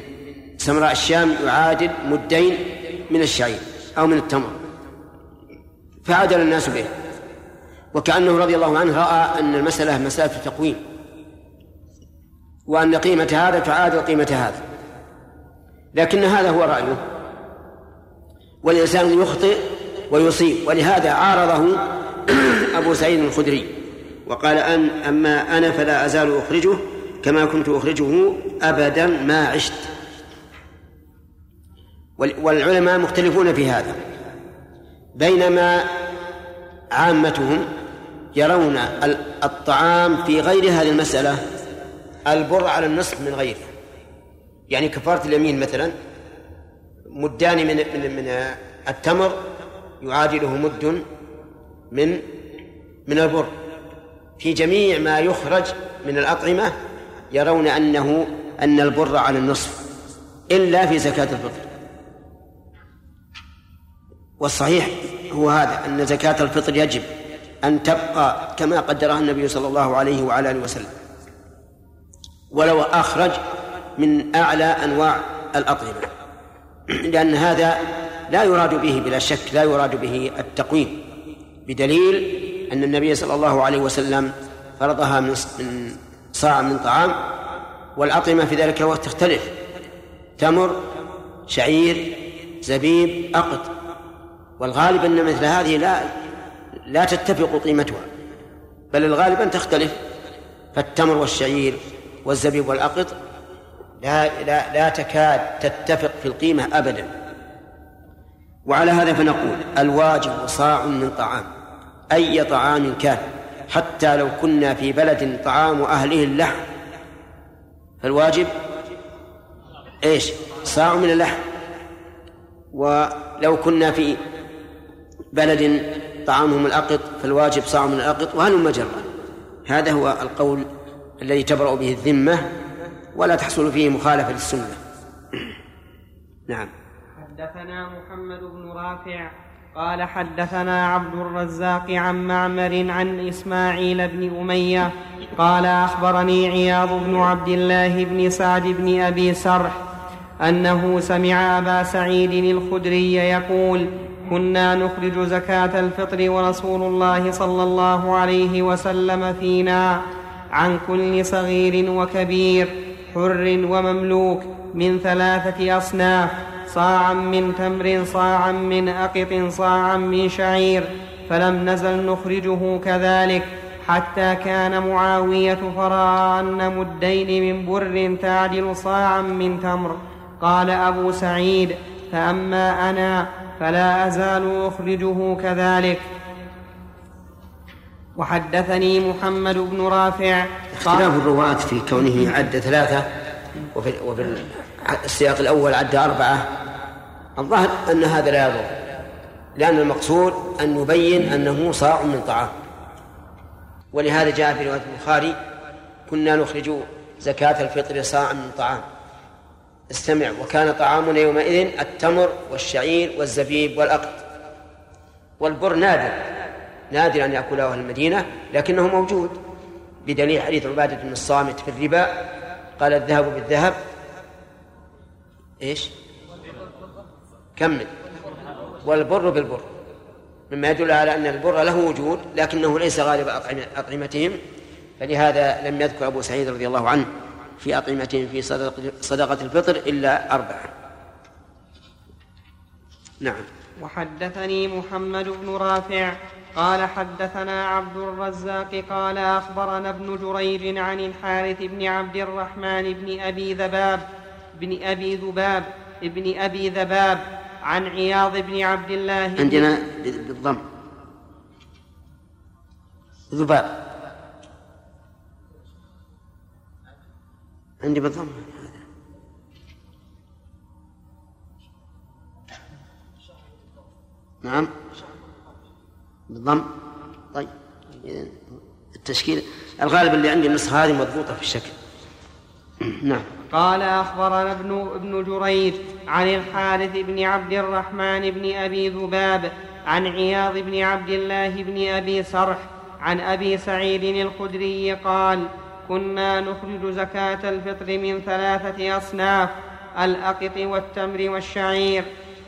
سمراء الشام يعادل مدين من الشعير أو من التمر. فعدل الناس به وكأنه رضي الله عنه رأى أن المسألة مسألة تقويم. وأن قيمة هذا تعادل قيمة هذا. لكن هذا هو رأيه. والإنسان يخطئ ويصيب. ولهذا عارضه أبو سعيد الخدري. وقال أن أما أنا فلا أزال أخرجه كما كنت أخرجه أبدا ما عشت. والعلماء مختلفون في هذا. بينما عامتهم يرون الطعام في غير هذه المسألة البر على النصف من غيره. يعني كفارة اليمين مثلا مدان من من من التمر يعادله مد من من البر. في جميع ما يخرج من الأطعمة يرون أنه أن البر على النصف إلا في زكاة الفطر. والصحيح هو هذا أن زكاة الفطر يجب أن تبقى كما قدرها النبي صلى الله عليه وعلى آله وسلم. ولو أخرج من أعلى أنواع الأطعمة. لأن هذا لا يراد به بلا شك لا يراد به التقويم بدليل أن النبي صلى الله عليه وسلم فرضها من صاع من طعام والأطعمة في ذلك الوقت تختلف. تمر شعير زبيب أقط. والغالب أن مثل هذه لا لا تتفق قيمتها بل الغالب أن تختلف. فالتمر والشعير والزبيب والأقط لا لا لا تكاد تتفق في القيمة أبدا. وعلى هذا فنقول الواجب صاع من طعام أي طعام كان حتى لو كنا في بلد طعام أهله اللحم. فالواجب إيش؟ صاع من اللحم. ولو كنا في بلد طعامهم الأقط فالواجب صاع من الأقط وهل مجرة هذا هو القول الذي تبرأ به الذمة ولا تحصل فيه مخالفة للسنة. نعم. حدثنا محمد بن رافع قال حدثنا عبد الرزاق عن معمر عن إسماعيل بن أمية قال أخبرني عياض بن عبد الله بن سعد بن أبي سرح أنه سمع أبا سعيد الخدري يقول كنا نخرج زكاة الفطر ورسول الله صلى الله عليه وسلم فينا عن كل صغير وكبير حر ومملوك من ثلاثة أصناف صاعا من تمر صاعا من أقط صاعا من شعير فلم نزل نخرجه كذلك حتى كان معاوية فرأى أن مدين من بر تعدل صاعا من تمر. قال أبو سعيد فأما أنا فلا أزال أخرجه كذلك. وحدثني محمد بن رافع. اختلاف الرواة في كونه عد ثلاثة وفي, وفي السياق الأول عد أربعة. الظاهر أن هذا لا يضر لأن المقصود أن يبين أنه صاع من طعام. ولهذا جاء في رواية البخاري كنا نخرج زكاة الفطر صاعا من طعام. استمع وكان طعامنا يومئذ التمر والشعير والزبيب والأقط. والبر نادر نادر أن يأكله أهل المدينة لكنه موجود. بدليل حديث عبادة بن الصامت في الربا قال الذهب بالذهب. إيش؟ كمل والبر بالبر. مما يدل على أن البر له وجود لكنه ليس غالب أطعمتهم. فلهذا لم يذكر أبو سعيد رضي الله عنه في أطعمتهم في صدقة الفطر إلا أربعة. نعم. وحدثني محمد بن رافع قال حدثنا عبد الرزاق قال أخبرنا ابن جريج عن الحارث بن عبد الرحمن بن أبي ذباب بن أبي ذباب ابن أبي ذباب عن عياض بن عبد الله عندنا بالضم ذباب. عندي بالضم. نعم. بالضم. طيب. التشكيل الغالب اللي عندي النسخة هذه مضبوطة في الشكل. نعم. قال أخبرنا ابن ابن جريج عن الحارث بن عبد الرحمن بن أبي ذباب عن عياض بن عبد الله بن أبي سرح عن أبي سعيد الخدري قال كنا نخرج زكاة الفطر من ثلاثة أصناف الأقط والتمر والشعير.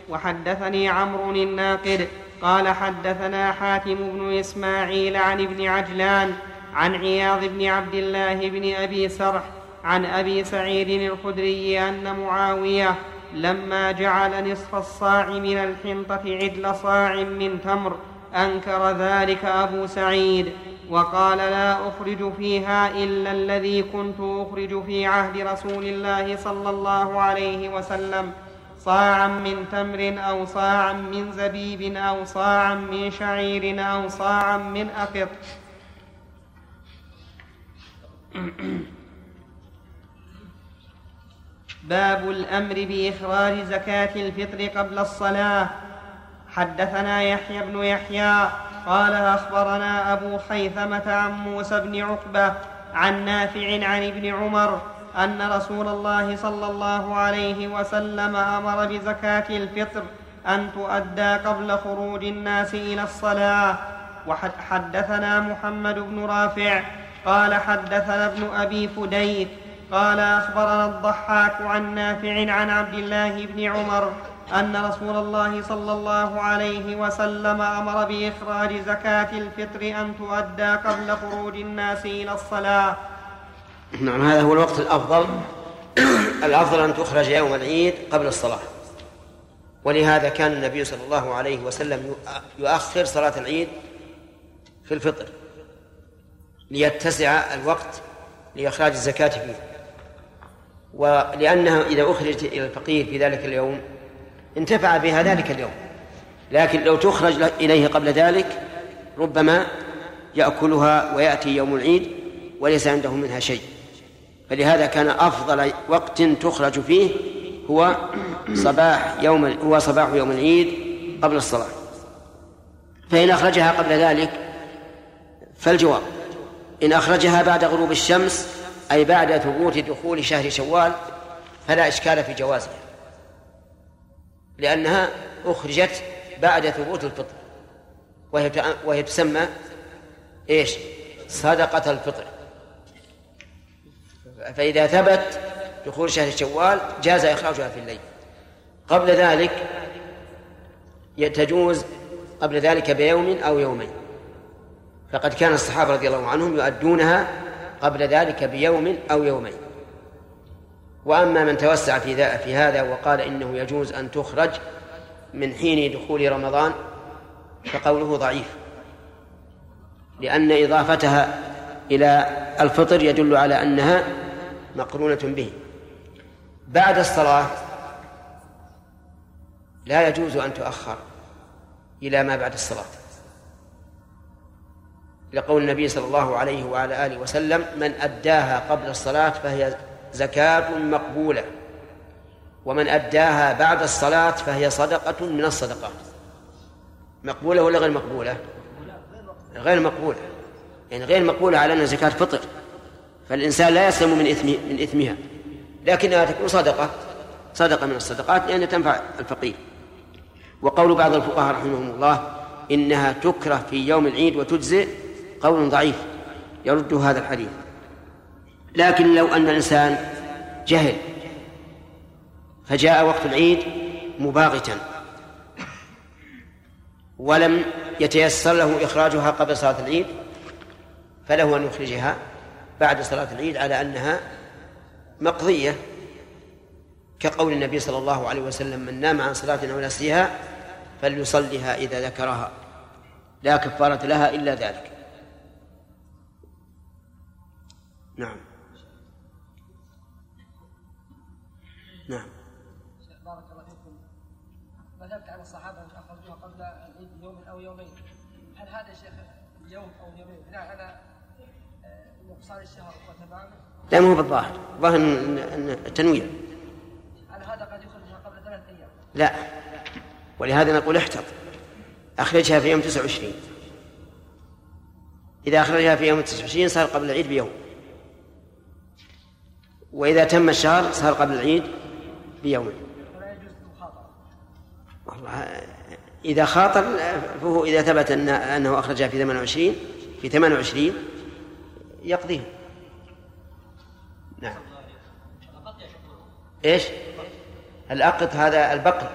وحدثني عمرو الناقد قال حدثنا حاتم بن إسماعيل عن ابن عجلان عن عياض بن عبد الله بن أبي سرح عن أبي سعيد الخدري أن معاوية لما جعل نصف الصاع من الحنطة عدل صاع من تمر أنكر ذلك أبو سعيد وقال لا أخرج فيها إلا الذي كنت أخرج في عهد رسول الله صلى الله عليه وسلم صاعا من تمر أو صاعا من زبيب أو صاعا من شعير أو صاعا من أقط. باب الأمر بإخراج زكاة الفطر قبل الصلاة. حدثنا يحيى بن يحيى قال أخبرنا أبو خيثمة عن موسى بن عقبة عن نافع عن ابن عمر أن رسول الله صلى الله عليه وسلم أمر بزكاة الفطر أن تؤدى قبل خروج الناس إلى الصلاة. وحدثنا محمد بن رافع قال حدثنا ابن أبي فديك قال أخبرنا الضحاك عن نافع عن عبد الله بن عمر أن رسول الله صلى الله عليه وسلم أمر بإخراج زكاة الفطر أن تؤدى قبل خروج الناس إلى الصلاة. نعم هذا هو الوقت الأفضل. الأفضل أن تخرج يوم العيد قبل الصلاة. ولهذا كان النبي صلى الله عليه وسلم يؤخر صلاة العيد في الفطر ليتسع الوقت لإخراج الزكاة فيه. ولأنها إذا أخرجت إلى الفقير في ذلك اليوم انتفع بها ذلك اليوم. لكن لو تخرج إليه قبل ذلك ربما يأكلها ويأتي يوم العيد وليس عنده منها شيء. فلهذا كان أفضل وقت تخرج فيه هو صباح يوم هو صباح يوم العيد قبل الصلاة. فإن أخرجها قبل ذلك فالجواب إن أخرجها بعد غروب الشمس أي بعد ثبوت دخول شهر شوال فلا إشكال في جوازها. لأنها أخرجت بعد ثبوت الفطر وهي وهي تسمى إيش؟ صدقة الفطر. فإذا ثبت دخول شهر شوال جاز إخراجها في الليل. قبل ذلك تجوز قبل ذلك بيوم أو يومين. فقد كان الصحابة رضي الله عنهم يؤدونها قبل ذلك بيوم أو يومين. وأما من توسع في في هذا وقال إنه يجوز أن تخرج من حين دخول رمضان فقوله ضعيف. لأن إضافتها إلى الفطر يدل على أنها مقرونة به. بعد الصلاة لا يجوز أن تؤخر إلى ما بعد الصلاة. لقول النبي صلى الله عليه وعلى آله وسلم من أداها قبل الصلاة فهي زكاة مقبولة ومن أداها بعد الصلاة فهي صدقة من الصدقات. مقبولة ولا غير مقبولة؟ غير مقبولة. يعني غير مقبولة على أنها زكاة فطر. فالإنسان لا يسلم من إثم من إثمها. لكنها تكون صدقة. صدقة من الصدقات لأنها تنفع الفقير. وقول بعض الفقهاء رحمهم الله إنها تكره في يوم العيد وتجزئ قول ضعيف. يرد هذا الحديث. لكن لو أن الإنسان جهل فجاء وقت العيد مباغتا. ولم يتيسر له إخراجها قبل صلاة العيد فله أن يخرجها. بعد صلاة العيد على أنها مقضية كقول النبي صلى الله عليه وسلم من نام عن صلاة أو نسيها فليصلها إذا ذكرها لا كفارة لها إلا ذلك. نعم. لا مو بالظاهر. الظاهر ان التنويع على هذا قد قبل ثلاث أيام؟ لا. ولهذا نقول احتط أخرجها في يوم 29 إذا أخرجها في يوم 29 صار قبل العيد بيوم. وإذا تم الشهر صار قبل العيد بيوم. والله إذا خاطر فهو إذا ثبت أن أنه أخرجها في 28 في 28 يقضيها نعم. إيش؟ الأقط هذا البقل.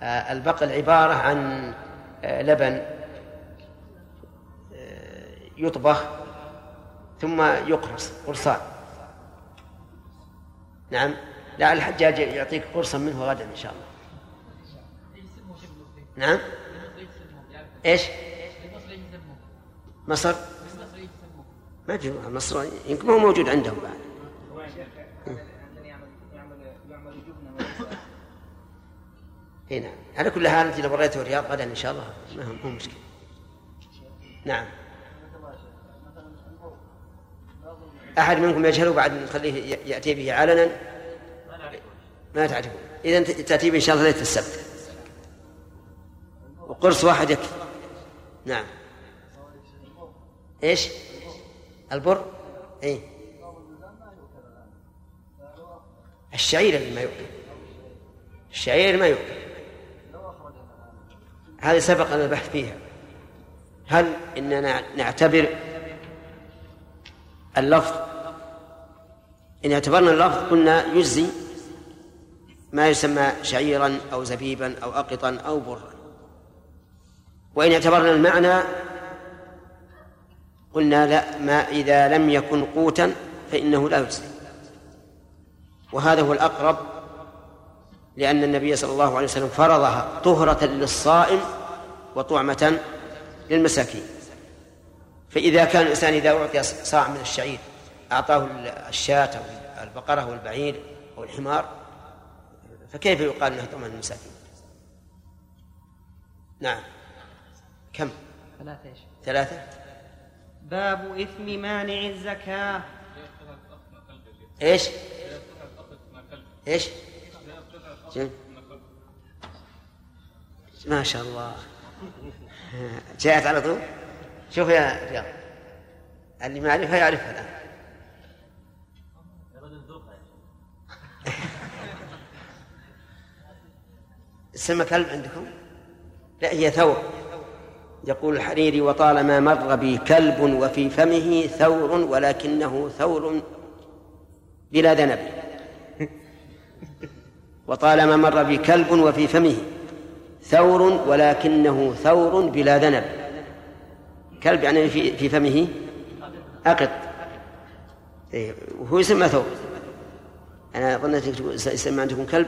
آه، البقل عبارة عن آه، لبن آه، يطبخ ثم يقرص قرصان. نعم. لا الحجاج يعطيك قرصا منه غدا إن شاء الله. نعم. إيش؟ مصر؟ ما أدري مصر يمكن ما هو موجود عندهم بعد. اي نعم. على كل حال انت لو وريته الرياض غدا إن شاء الله. ما هو مشكلة. نعم. أحد منكم يجهله بعد نخليه يأتي به علنا ما تعرفون. إذا تأتي به إن شاء الله ليلة السبت. وقرص واحد يكفي. نعم. إيش؟ البر؟ اي الشعير اللي ما يؤكل. الشعير ما يؤكل. هذه سبق لنا البحث فيها. هل إننا نعتبر اللفظ؟ إن اعتبرنا اللفظ قلنا يجزي ما يسمى شعيرا أو زبيبا أو اقطا أو برا وإن اعتبرنا المعنى قلنا لا ما إذا لم يكن قوتا فإنه لا يجزي. وهذا هو الأقرب لأن النبي صلى الله عليه وسلم فرضها طهرة للصائم وطعمة للمساكين. فإذا كان الإنسان إذا أعطي صاع من الشعير أعطاه الشاة أو البقرة أو البعير أو الحمار فكيف يقال إنها طعمة للمساكين؟ نعم. كم؟ ثلاثة؟ ثلاثة؟ باب إثم مانع الزكاة. إيش؟ جم. ما شاء الله. جاءت على طول؟ شوف يا رياض. اللي ما يعرفها يعرفها الآن. سمى كلب عندكم؟ لا هي ثور يقول الحريري وطالما مر بي كلب وفي فمه ثور ولكنه ثور بلا ذنب. وطالما مر بي كلب وفي فمه ثور ولكنه ثور بلا ذنب. كلب يعني في في فمه أقط. إيه وهو يسمى ثور. أنا ظنيت يسمى عندكم كلب؟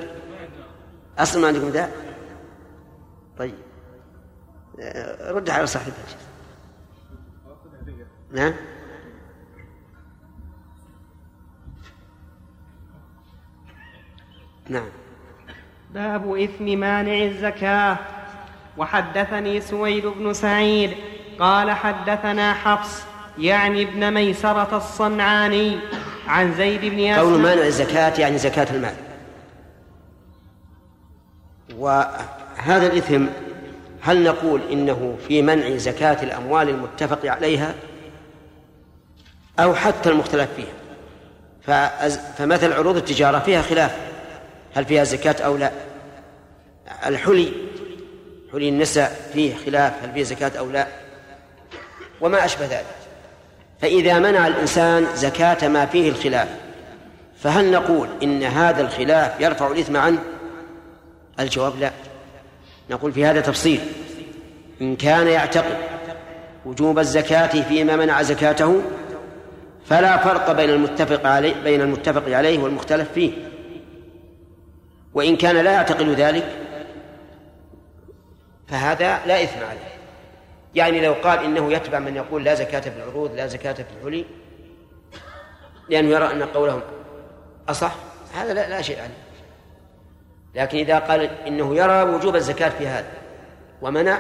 أصلا ما عندكم ذا طيب. رد على صاحبك نعم. نعم. باب إثم مانع الزكاة. وحدثني سويد بن سعيد قال حدثنا حفص يعني ابن ميسرة الصنعاني عن زيد بن قول أسلم مانع الزكاة يعني زكاة المال. وهذا الإثم هل نقول إنه في منع زكاة الأموال المتفق عليها؟ أو حتى المختلف فيها. فمثل عروض التجارة فيها خلاف. هل فيها زكاة أو لا؟ الحلي حلي النساء فيه خلاف هل فيه زكاة أو لا؟ وما أشبه ذلك. فإذا منع الإنسان زكاة ما فيه الخلاف فهل نقول إن هذا الخلاف يرفع الإثم عنه؟ الجواب لا. نقول في هذا تفصيل. إن كان يعتقد وجوب الزكاة فيما منع زكاته فلا فرق بين المتفق عليه بين المتفق عليه والمختلف فيه. وإن كان لا يعتقد ذلك فهذا لا إثم عليه. يعني لو قال إنه يتبع من يقول لا زكاة في العروض لا زكاة في الحلي لأنه يرى أن قولهم أصح هذا لا, لا شيء عليه. لكن إذا قال إنه يرى وجوب الزكاة في هذا ومنع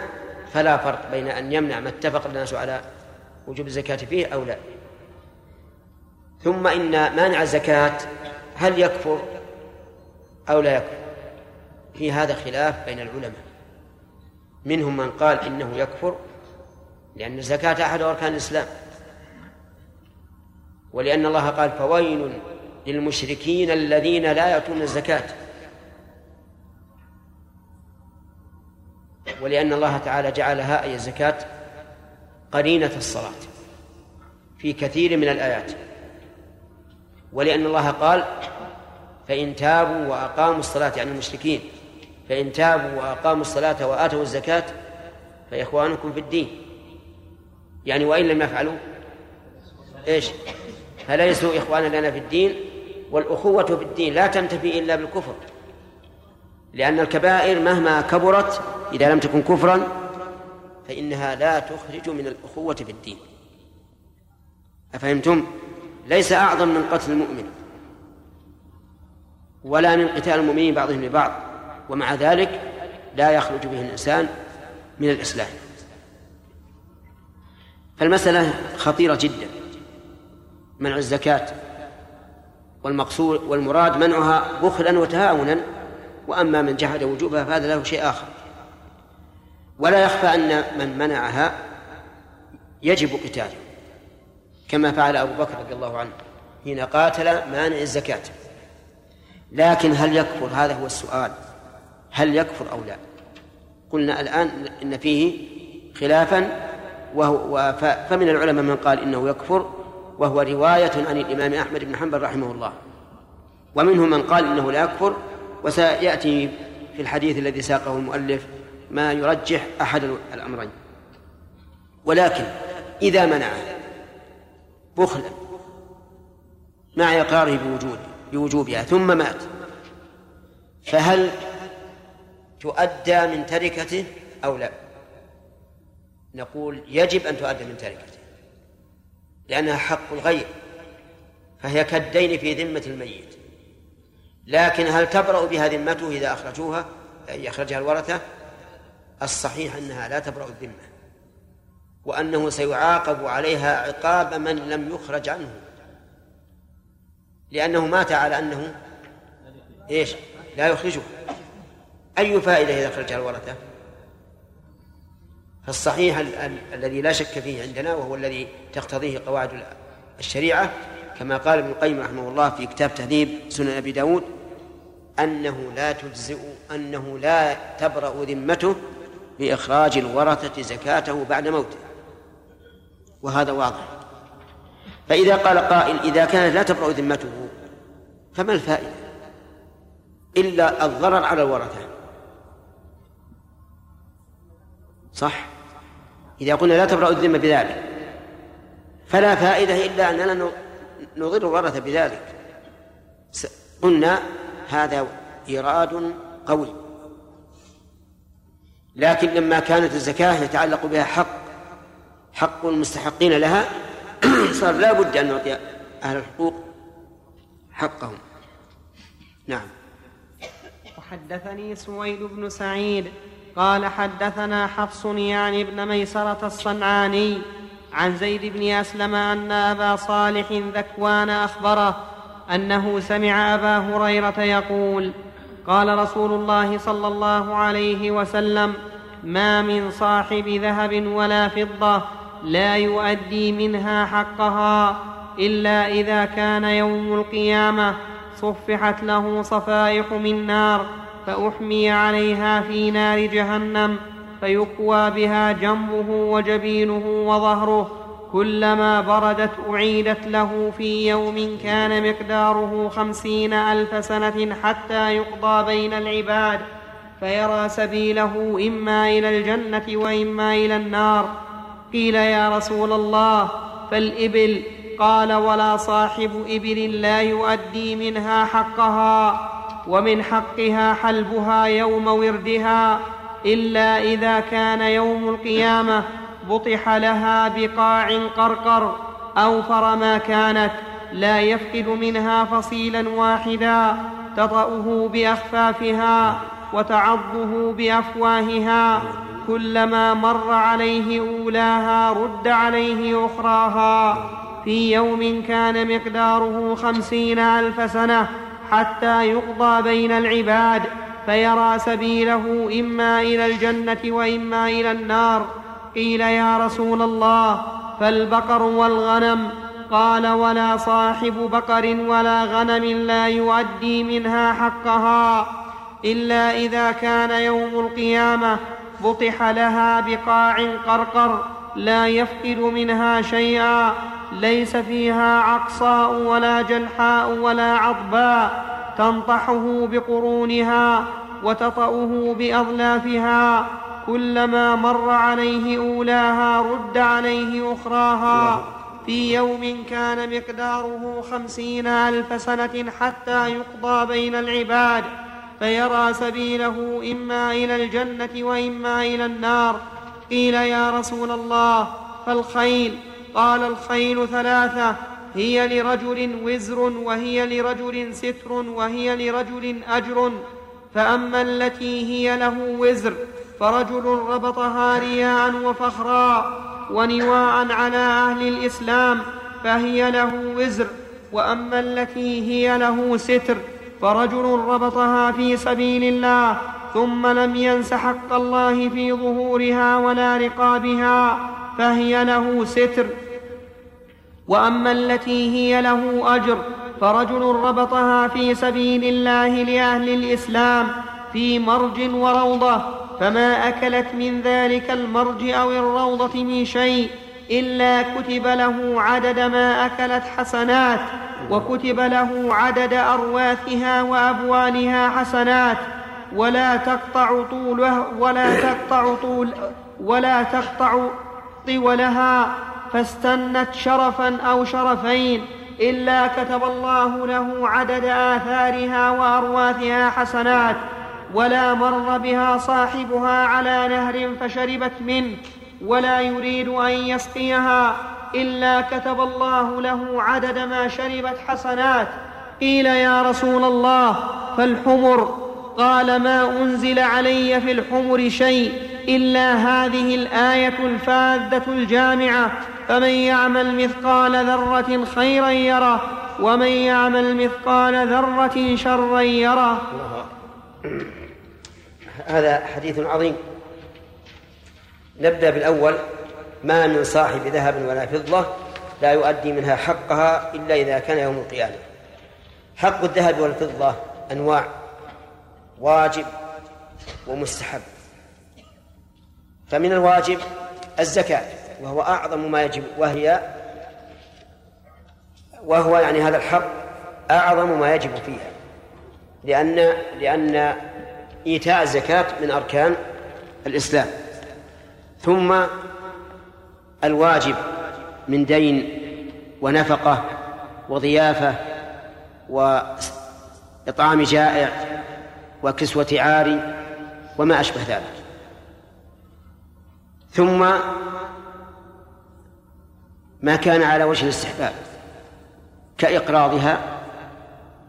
فلا فرق بين أن يمنع ما اتفق الناس على وجوب الزكاة فيه أو لا. ثم إن مانع الزكاة هل يكفر أو لا يكفر؟ في هذا خلاف بين العلماء. منهم من قال إنه يكفر لأن الزكاة أحد أركان الإسلام. ولأن الله قال فويل للمشركين الذين لا يأتون الزكاة. ولأن الله تعالى جعلها أي الزكاة قرينة الصلاة في كثير من الآيات. ولأن الله قال فإن تابوا وأقاموا الصلاة يعني المشركين فإن تابوا وأقاموا الصلاة وآتوا الزكاة فإخوانكم في الدين. يعني وإن لم يفعلوا إيش؟ فليسوا إخوانا لنا في الدين والأخوة في الدين لا تنتفي إلا بالكفر. لأن الكبائر مهما كبرت إذا لم تكن كفرا فإنها لا تخرج من الأخوة في الدين أفهمتم؟ ليس أعظم من قتل المؤمن ولا من قتال المؤمنين بعضهم لبعض ومع ذلك لا يخرج به الإنسان من الإسلام فالمسألة خطيرة جدا منع الزكاة والمقصود والمراد منعها بخلا وتهاونا وأما من جحد وجوبها فهذا له شيء آخر. ولا يخفى أن من منعها يجب قتاله كما فعل أبو بكر رضي الله عنه حين قاتل مانع الزكاة. لكن هل يكفر؟ هذا هو السؤال. هل يكفر أو لا؟ قلنا الآن إن فيه خلافا وهو فمن العلماء من قال إنه يكفر وهو رواية عن الإمام أحمد بن حنبل رحمه الله. ومنهم من قال إنه لا يكفر وسيأتي في الحديث الذي ساقه المؤلف ما يرجح أحد الأمرين. ولكن إذا منعه بخلا مع إقراره بوجود بوجوبها ثم مات فهل تؤدى من تركته أو لا؟ نقول يجب أن تؤدى من تركته لأنها حق الغير فهي كالدين في ذمة الميت. لكن هل تبرأ بها ذمته إذا أخرجوها؟ يخرجها الورثة؟ الصحيح أنها لا تبرأ الذمة وأنه سيعاقب عليها عقاب من لم يخرج عنه لأنه مات على أنه إيش؟ لا يخرجه. أي فائدة إذا أخرجها الورثة؟ فالصحيح ال- ال- الذي لا شك فيه عندنا وهو الذي تقتضيه قواعد الشريعة كما قال ابن القيم رحمه الله في كتاب تهذيب سنن أبي داود أنه لا تجزئ أنه لا تبرأ ذمته بإخراج الورثة زكاته بعد موته. وهذا واضح. فإذا قال قائل إذا كانت لا تبرأ ذمته فما الفائدة؟ إلا الضرر على الورثة. صح؟ إذا قلنا لا تبرأ الذمة بذلك فلا فائدة إلا أننا نضر الورثة بذلك. قلنا هذا إيراد قوي. لكن لما كانت الزكاة يتعلق بها حق حق المستحقين لها صار لا بد أن نعطي أهل الحقوق حقهم. نعم. وحدثني سويد بن سعيد قال حدثنا حفص يعني ابن ميسرة الصنعاني عن زيد بن أسلم أن أبا صالح ذكوان أخبره أنه سمع أبا هريرة يقول قال رسول الله صلى الله عليه وسلم ما من صاحب ذهب ولا فضة لا يؤدي منها حقها إلا إذا كان يوم القيامة صفحت له صفائح من نار فأحمي عليها في نار جهنم فيكوى بها جنبه وجبينه وظهره كلما بردت أعيدت له في يوم كان مقداره خمسين ألف سنة حتى يقضى بين العباد فيرى سبيله إما إلى الجنة وإما إلى النار. قيل يا رسول الله فالإبل؟ قال ولا صاحب إبل لا يؤدي منها حقها ومن حقها حلبها يوم وردها إلا إذا كان يوم القيامة. بطح لها بقاع قرقر أوفر ما كانت لا يفقد منها فصيلا واحدا تطأه بأخفافها وتعضه بأفواهها كلما مر عليه أولاها رد عليه أخراها. في يوم كان مقداره خمسين ألف سنة حتى يقضى بين العباد فيرى سبيله إما إلى الجنة وإما إلى النار. قيل يا رسول الله فالبقر والغنم قال ولا صاحب بقر ولا غنم لا يؤدي منها حقها إلا إذا كان يوم القيامة بطح لها بقاع قرقر لا يفقد منها شيئا ليس فيها عقصاء ولا جلحاء ولا عضباء تنطحه بقرونها وتطأه بأظلافها كلما مر عليه أولاها رد عليه أخراها. في يوم كان مقداره خمسين ألف سنة حتى يقضى بين العباد فيرى سبيله إما إلى الجنة وإما إلى النار. قيل يا رسول الله فالخيل؟ قال الخيل ثلاثة هي لرجل وزر وهي لرجل ستر وهي لرجل أجر. فأما التي هي له وزر فرجل ربطها رياء وفخرا ونواء على أهل الإسلام فهي له وزر وأما التي هي له ستر فرجل ربطها في سبيل الله ثم لم ينس حق الله في ظهورها ولا رقابها فهي له ستر. وأما التي هي له أجر فرجل ربطها في سبيل الله لأهل الإسلام في مرج وروضة فما أكلت من ذلك المرج أو الروضة من شيء إلا كتب له عدد ما أكلت حسنات وكتب له عدد أرواثها وأبوالها حسنات. ولا تقطع طولها ولا تقطع طول ولا تقطع طولها فاستنت شرفا أو شرفين إلا كتب الله له عدد آثارها وأرواثها حسنات. ولا مر بها صاحبها على نهر فشربت منه ولا يريد أن يسقيها إلا كتب الله له عدد ما شربت حسنات. قيل يا رسول الله فالحمر؟ قال ما أنزل علي في الحمر شيء إلا هذه الآية الفاذة الجامعة. فمن يعمل مثقال ذرة خيرا يره ومن يعمل مثقال ذرة شرا يره. هذا حديث عظيم. نبدأ بالأول. ما من صاحب ذهب ولا فضة لا يؤدي منها حقها إلا إذا كان يوم القيامة. حق الذهب والفضة أنواع. واجب ومستحب. فمن الواجب الزكاة وهو أعظم ما يجب وهي وهو يعني هذا الحق أعظم ما يجب فيها. لأن لأن إيتاء الزكاة من أركان الإسلام. ثم الواجب من دين ونفقة وضيافة وإطعام جائع وكسوة عاري وما أشبه ذلك. ثم ما كان على وجه الاستحباب كإقراضها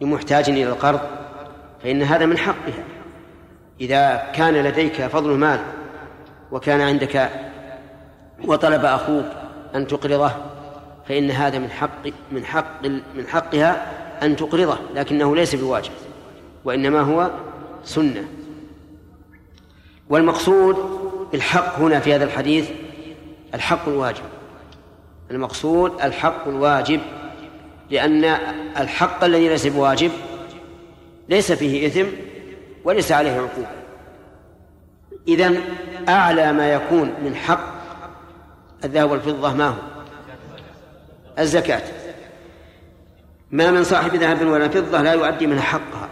لمحتاج إلى القرض فإن هذا من حقها. إذا كان لديك فضل مال وكان عندك وطلب أخوك أن تقرضه فإن هذا من حق من حق من حقها أن تقرضه لكنه ليس بواجب وإنما هو سنة. والمقصود بالحق هنا في هذا الحديث الحق الواجب. المقصود الحق الواجب لأن الحق الذي ليس بواجب ليس فيه إثم وليس عليه عقوبة. إذن أعلى ما يكون من حق الذهب والفضة ما هو؟ الزكاة. ما من صاحب ذهب ولا فضة لا يؤدي منها حقها.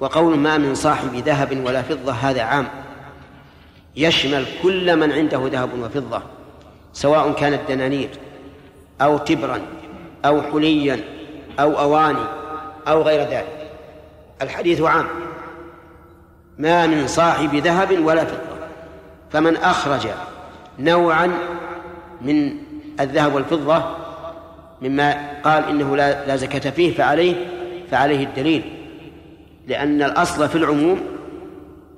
وقول ما من صاحب ذهب ولا فضة هذا عام. يشمل كل من عنده ذهب وفضة سواء كانت دنانير أو تبرا أو حليا أو أواني أو غير ذلك. الحديث عام. ما من صاحب ذهب ولا فضة. فمن أخرج نوعا من الذهب والفضة مما قال إنه لا, زكاة فيه فعليه فعليه الدليل. لأن الأصل في العموم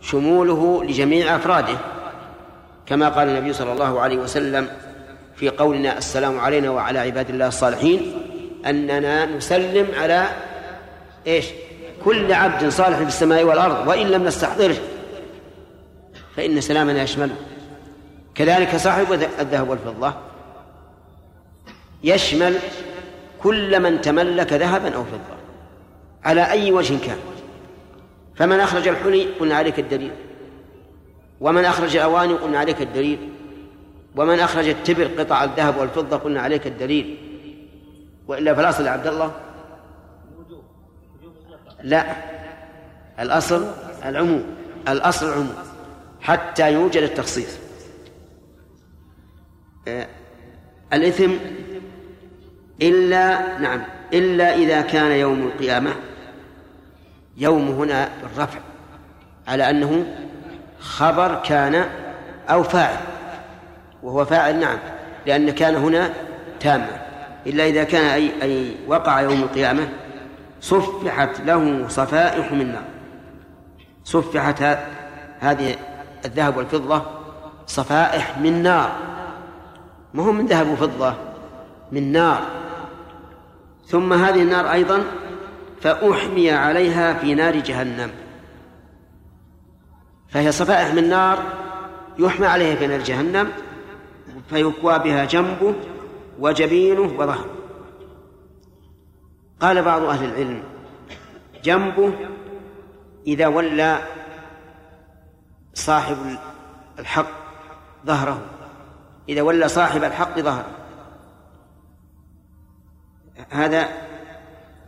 شموله لجميع أفراده كما قال النبي صلى الله عليه وسلم في قولنا السلام علينا وعلى عباد الله الصالحين أننا نسلم على إيش؟ كل عبد صالح في السماء والأرض وإن لم نستحضره فإن سلامنا يشمله. كذلك صاحب الذهب والفضة يشمل كل من تملك ذهبا أو فضة على أي وجه كان. فمن أخرج الحلي قلنا عليك الدليل. ومن أخرج الأواني قلنا عليك الدليل. ومن أخرج التبر قطع الذهب والفضة قلنا عليك الدليل. وإلا فالأصل عبد الله. لا. الأصل العموم. الأصل العموم. حتى يوجد التخصيص. آه، الإثم إلا نعم إلا إذا كان يوم القيامة. يوم هنا بالرفع على أنه خبر كان أو فاعل. وهو فاعل نعم لأن كان هنا تامة إلا إذا كان أي, أي وقع يوم القيامة صفحت له صفائح من نار. صفحت هذه الذهب والفضة صفائح من نار. ما هو من ذهب وفضة؟ من نار. ثم هذه النار أيضا فأحمي عليها في نار جهنم. فهي صفائح من نار يحمى عليها في نار جهنم فيكوى بها جنبه وجبينه وظهره. قال بعض أهل العلم جنبه إذا ولى صاحب الحق ظهره. إذا ولى صاحب الحق ظهره. هذا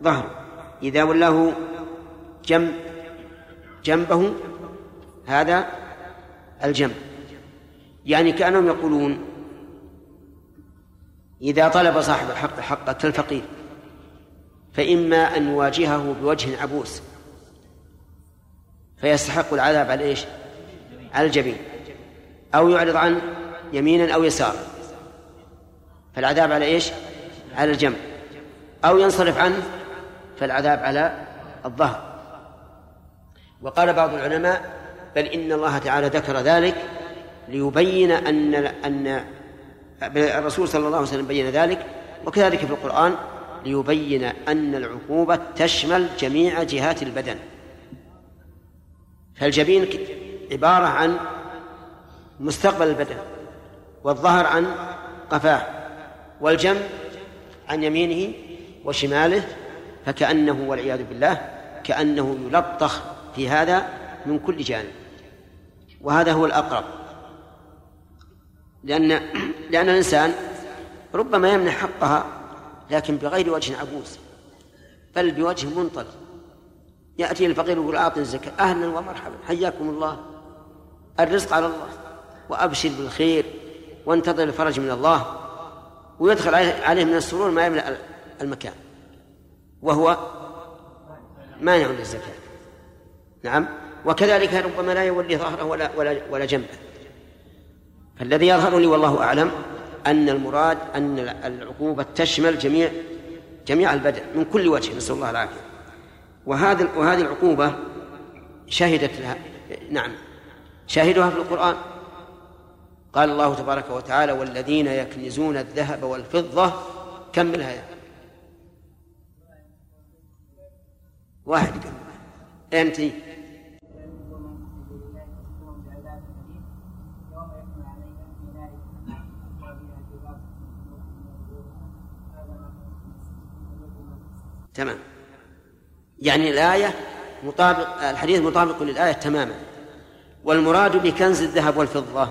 ظهر. إذا ولاه جنب جنبه هذا الجنب. يعني كأنهم يقولون إذا طلب صاحب الحق حقه كالفقير فإما أن يواجهه بوجه عبوس. فيستحق العذاب على إيش؟ على الجبين. أو يعرض عن يمينا أو يسارا. فالعذاب على إيش؟ على الجنب أو ينصرف عنه فالعذاب على الظهر. وقال بعض العلماء بل إن الله تعالى ذكر ذلك ليبين أن أن الرسول صلى الله عليه وسلم بين ذلك وكذلك في القرآن ليبين أن العقوبة تشمل جميع جهات البدن. فالجبين عبارة عن مستقبل البدن والظهر عن قفاه والجنب عن يمينه وشماله فكأنه والعياذ بالله كأنه يلطخ في هذا من كل جانب. وهذا هو الأقرب. لأن لأن الإنسان ربما يمنح حقها لكن بغير وجه عبوس بل بوجه منطلق. يأتي الفقير ويقول أعطني الزكاة. أهلا ومرحبا. حياكم الله. الرزق على الله. وأبشر بالخير. وانتظر الفرج من الله. ويدخل عليه من السرور ما يملأ المكان. وهو مانع للزكاة. نعم. وكذلك ربما لا يولي ظهره ولا ولا ولا جنبه. فالذي يظهر لي والله أعلم. أن المراد أن العقوبة تشمل جميع جميع البدن من كل وجه نسأل الله العافية. وهذا وهذه العقوبة شهدت لها نعم شاهدها في القرآن. قال الله تبارك وتعالى والذين يكنزون الذهب والفضة كملها يا واحد كمل أنت تمام. يعني الآية مطابق الحديث مطابق للآية تماما. والمراد بكنز الذهب والفضة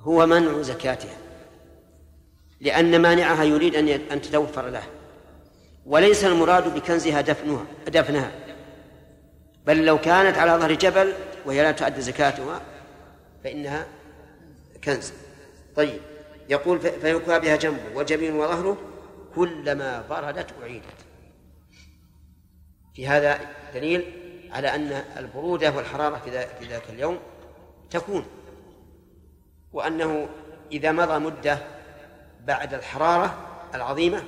هو منع زكاتها لأن مانعها يريد أن أن تتوفر له. وليس المراد بكنزها دفنها دفنها. بل لو كانت على ظهر جبل وهي لا تؤدي زكاتها فإنها كنز. طيب يقول فيكوى بها جنبه وجبين وظهره كلما بردت أعيدت في هذا دليل على أن البرودة والحرارة في ذاك اليوم تكون وأنه إذا مضى مدة بعد الحرارة العظيمة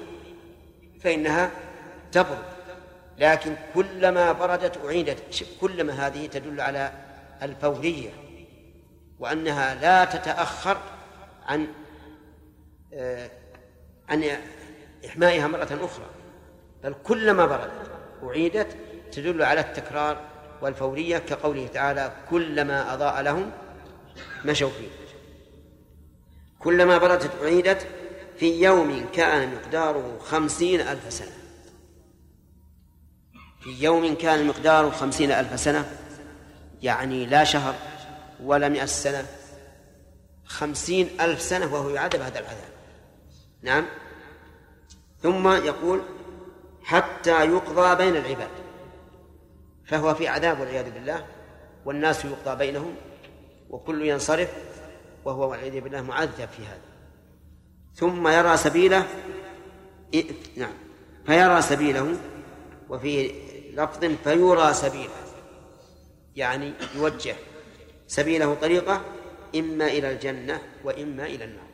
فإنها تبرد. لكن كلما بردت أعيدت كلما هذه تدل على الفورية وأنها لا تتأخر عن آه، عن إحمائها مرة أخرى. بل كلما بردت أعيدت تدل على التكرار والفورية كقوله تعالى كلما أضاء لهم مشوا فيه. كلما بردت أعيدت في يوم كان مقداره خمسين ألف سنة. في يوم كان مقداره خمسين ألف سنة يعني لا شهر ولا مئة سنة خمسين ألف سنة وهو يعذب هذا العذاب. نعم. ثم يقول حتى يقضى بين العباد فهو في عذاب والعياذ بالله والناس يقضى بينهم وكل ينصرف وهو والعياذ بالله معذب في هذا. ثم يرى سبيله نعم فيرى سبيله وفي لفظ فيرى سبيله يعني يوجه سبيله طريقة إما إلى الجنة وإما إلى النار.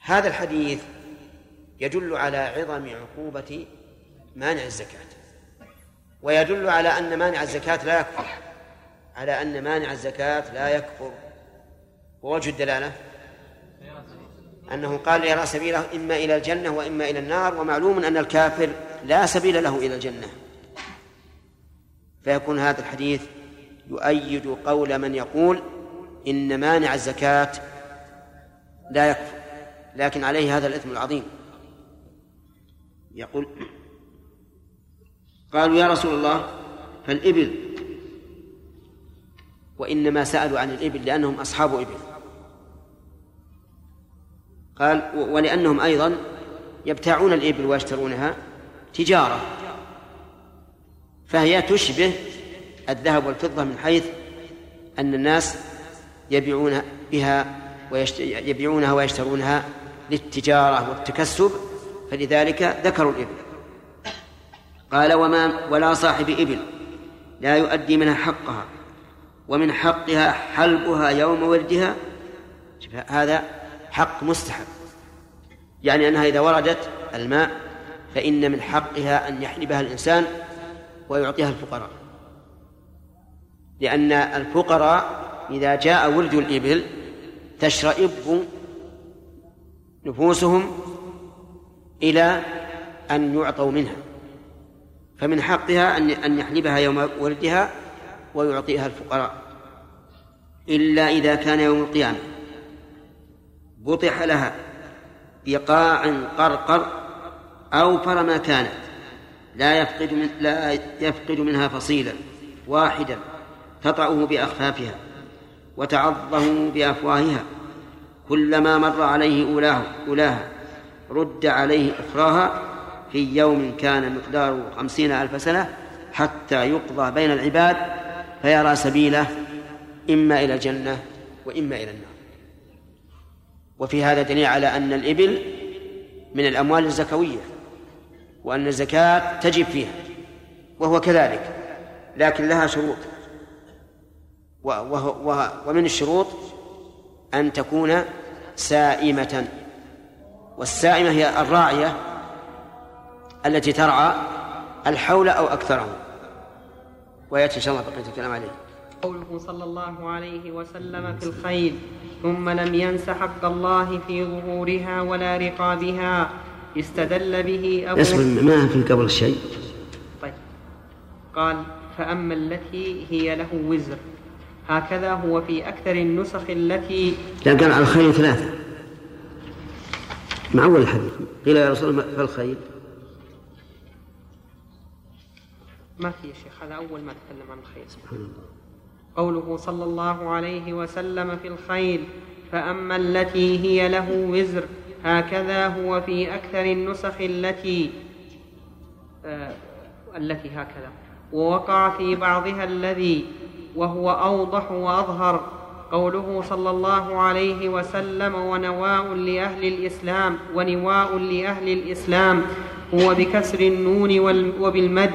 هذا الحديث يدل على عظم عقوبة مانع الزكاة. ويدل على أن مانع الزكاة لا يكفر. على أن مانع الزكاة لا يكفر. ووجه الدلالة؟ أنه قال يرى سبيله إما إلى الجنة وإما إلى النار ومعلوم أن الكافر لا سبيل له إلى الجنة. فيكون هذا الحديث يؤيد قول من يقول إن مانع الزكاة لا يكفر. لكن عليه هذا الإثم العظيم. يقول قالوا يا رسول الله فالإبل وإنما سألوا عن الإبل لأنهم أصحاب إبل. قال ولأنهم أيضا يبتاعون الإبل ويشترونها تجارة فهي تشبه الذهب والفضة من حيث أن الناس يبيعون بها ويشت... يبيعونها ويشترونها للتجارة والتكسب فلذلك ذكروا الإبل. قال وما ولا صاحب إبل. لا يؤدي منها حقها. ومن حقها حلبها يوم ولدها هذا حق مستحب. يعني أنها إذا وردت الماء فإن من حقها أن يحلبها الإنسان ويعطيها الفقراء. لأن الفقراء إذا جاء ولد الإبل تشرئب نفوسهم إلى أن يعطوا منها. فمن حقها أن أن يحلبها يوم ولدها ويعطيها الفقراء. إلا إذا كان يوم القيامة. بطح لها بقاع قرقر أوفر ما كانت. لا يفقد من لا يفقد منها فصيلا واحدا. تطعه بأخفافها وتعظه بأفواهها. كلما مر عليه أولاه أولاها رد عليه أخراها في يوم كان مقداره خمسين ألف سنة حتى يقضى بين العباد فيرى سبيله إما إلى الجنة وإما إلى النار. وفي هذا دليل على أن الإبل من الأموال الزكوية وأن الزكاة تجب فيها وهو كذلك لكن لها شروط. ومن الشروط أن تكون سائمة. والسائمة هي الراعية التي ترعى الحول أو أكثره. ويأتي إن شاء الله بقية الكلام عليه. قوله صلى الله عليه وسلم في الخيل ثم لم ينس حق الله في ظهورها ولا رقابها استدل به أبو يصبر ما في قبل شيء طيب. قال فأما التي هي له وزر هكذا هو في أكثر النسخ التي لا قال على الخيل ثلاثة. مع أول الحديث. قيل يا رسول الله فالخيل ما في يا شيخ هذا أول ما تكلم عن الخيل سبحان الله. قوله صلى الله عليه وسلم في الخيل فأما التي هي له وزر هكذا هو في أكثر النسخ التي آه التي هكذا. ووقع في بعضها الذي وهو أوضح وأظهر. قوله صلى الله عليه وسلم ونواء لأهل الإسلام ونواء لأهل الإسلام هو بكسر النون وبالمد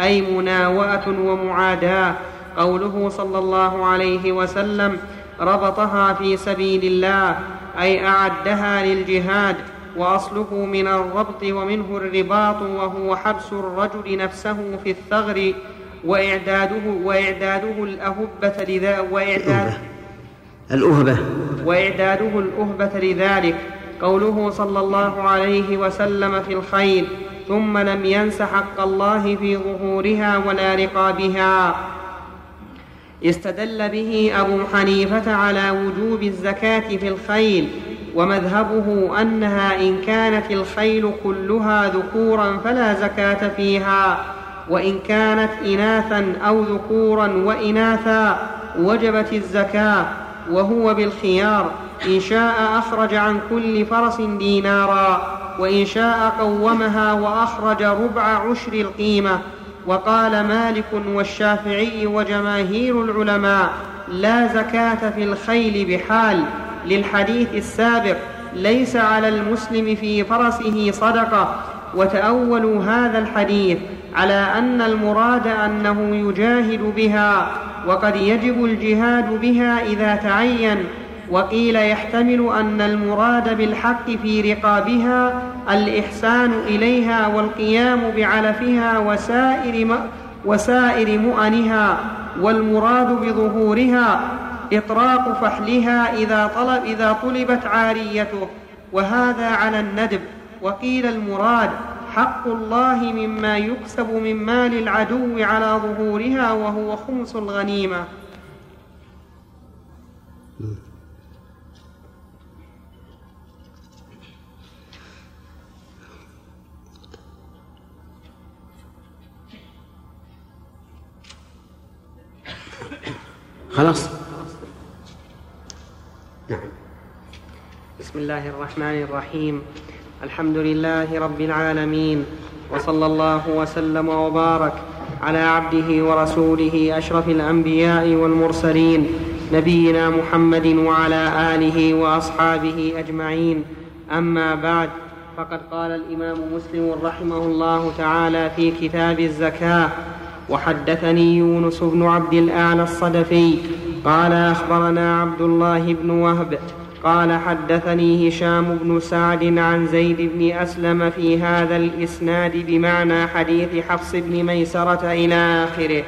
أي مناوأة ومعاداة. قوله صلى الله عليه وسلم ربطها في سبيل الله أي أعدها للجهاد وأصله من الربط ومنه الرباط وهو حبس الرجل نفسه في الثغر وإعداده وإعداده الأهبة لذا وإعداد الأهبة. وإعداده الأهبة لذلك قوله صلى الله عليه وسلم في الخيل ثم لم ينس حق الله في ظهورها ولا رقابها. استدل به أبو حنيفة على وجوب الزكاة في الخيل ومذهبه أنها إن كانت الخيل كلها ذكورا فلا زكاة فيها وإن كانت إناثا أو ذكورا وإناثا وجبت الزكاة. وهو بالخيار. إن شاء أخرج عن كل فرس دينارا. وإن شاء قومها وأخرج ربع عشر القيمة. وقال مالك والشافعي وجماهير العلماء لا زكاة في الخيل بحال. للحديث السابق ليس على المسلم في فرسه صدقة. وتأولوا هذا الحديث على أن المراد أنه يجاهد بها. وقد يجب الجهاد بها إذا تعين وقيل يحتمل أن المراد بالحق في رقابها الإحسان إليها والقيام بعلفها وسائر, وسائر مؤنها والمراد بظهورها إطراق فحلها إذا, طلب إذا طلبت عاريته وهذا على الندب وقيل المراد حق الله مما يكسب من مال العدو على ظهورها وهو خمس الغنيمة. خلاص. نعم. بسم الله الرحمن الرحيم. الحمد لله رب العالمين وصلى الله وسلم وبارك على عبده ورسوله أشرف الأنبياء والمرسلين نبينا محمد وعلى آله وأصحابه أجمعين. أما بعد فقد قال الإمام مسلم رحمه الله تعالى في كتاب الزكاة وحدثني يونس بن عبد الأعلى الصدفي قال أخبرنا عبد الله بن وهب قال حدثني هشام بن سعد عن زيد بن أسلم في هذا الإسناد بمعنى حديث حفص بن ميسرة إلى آخره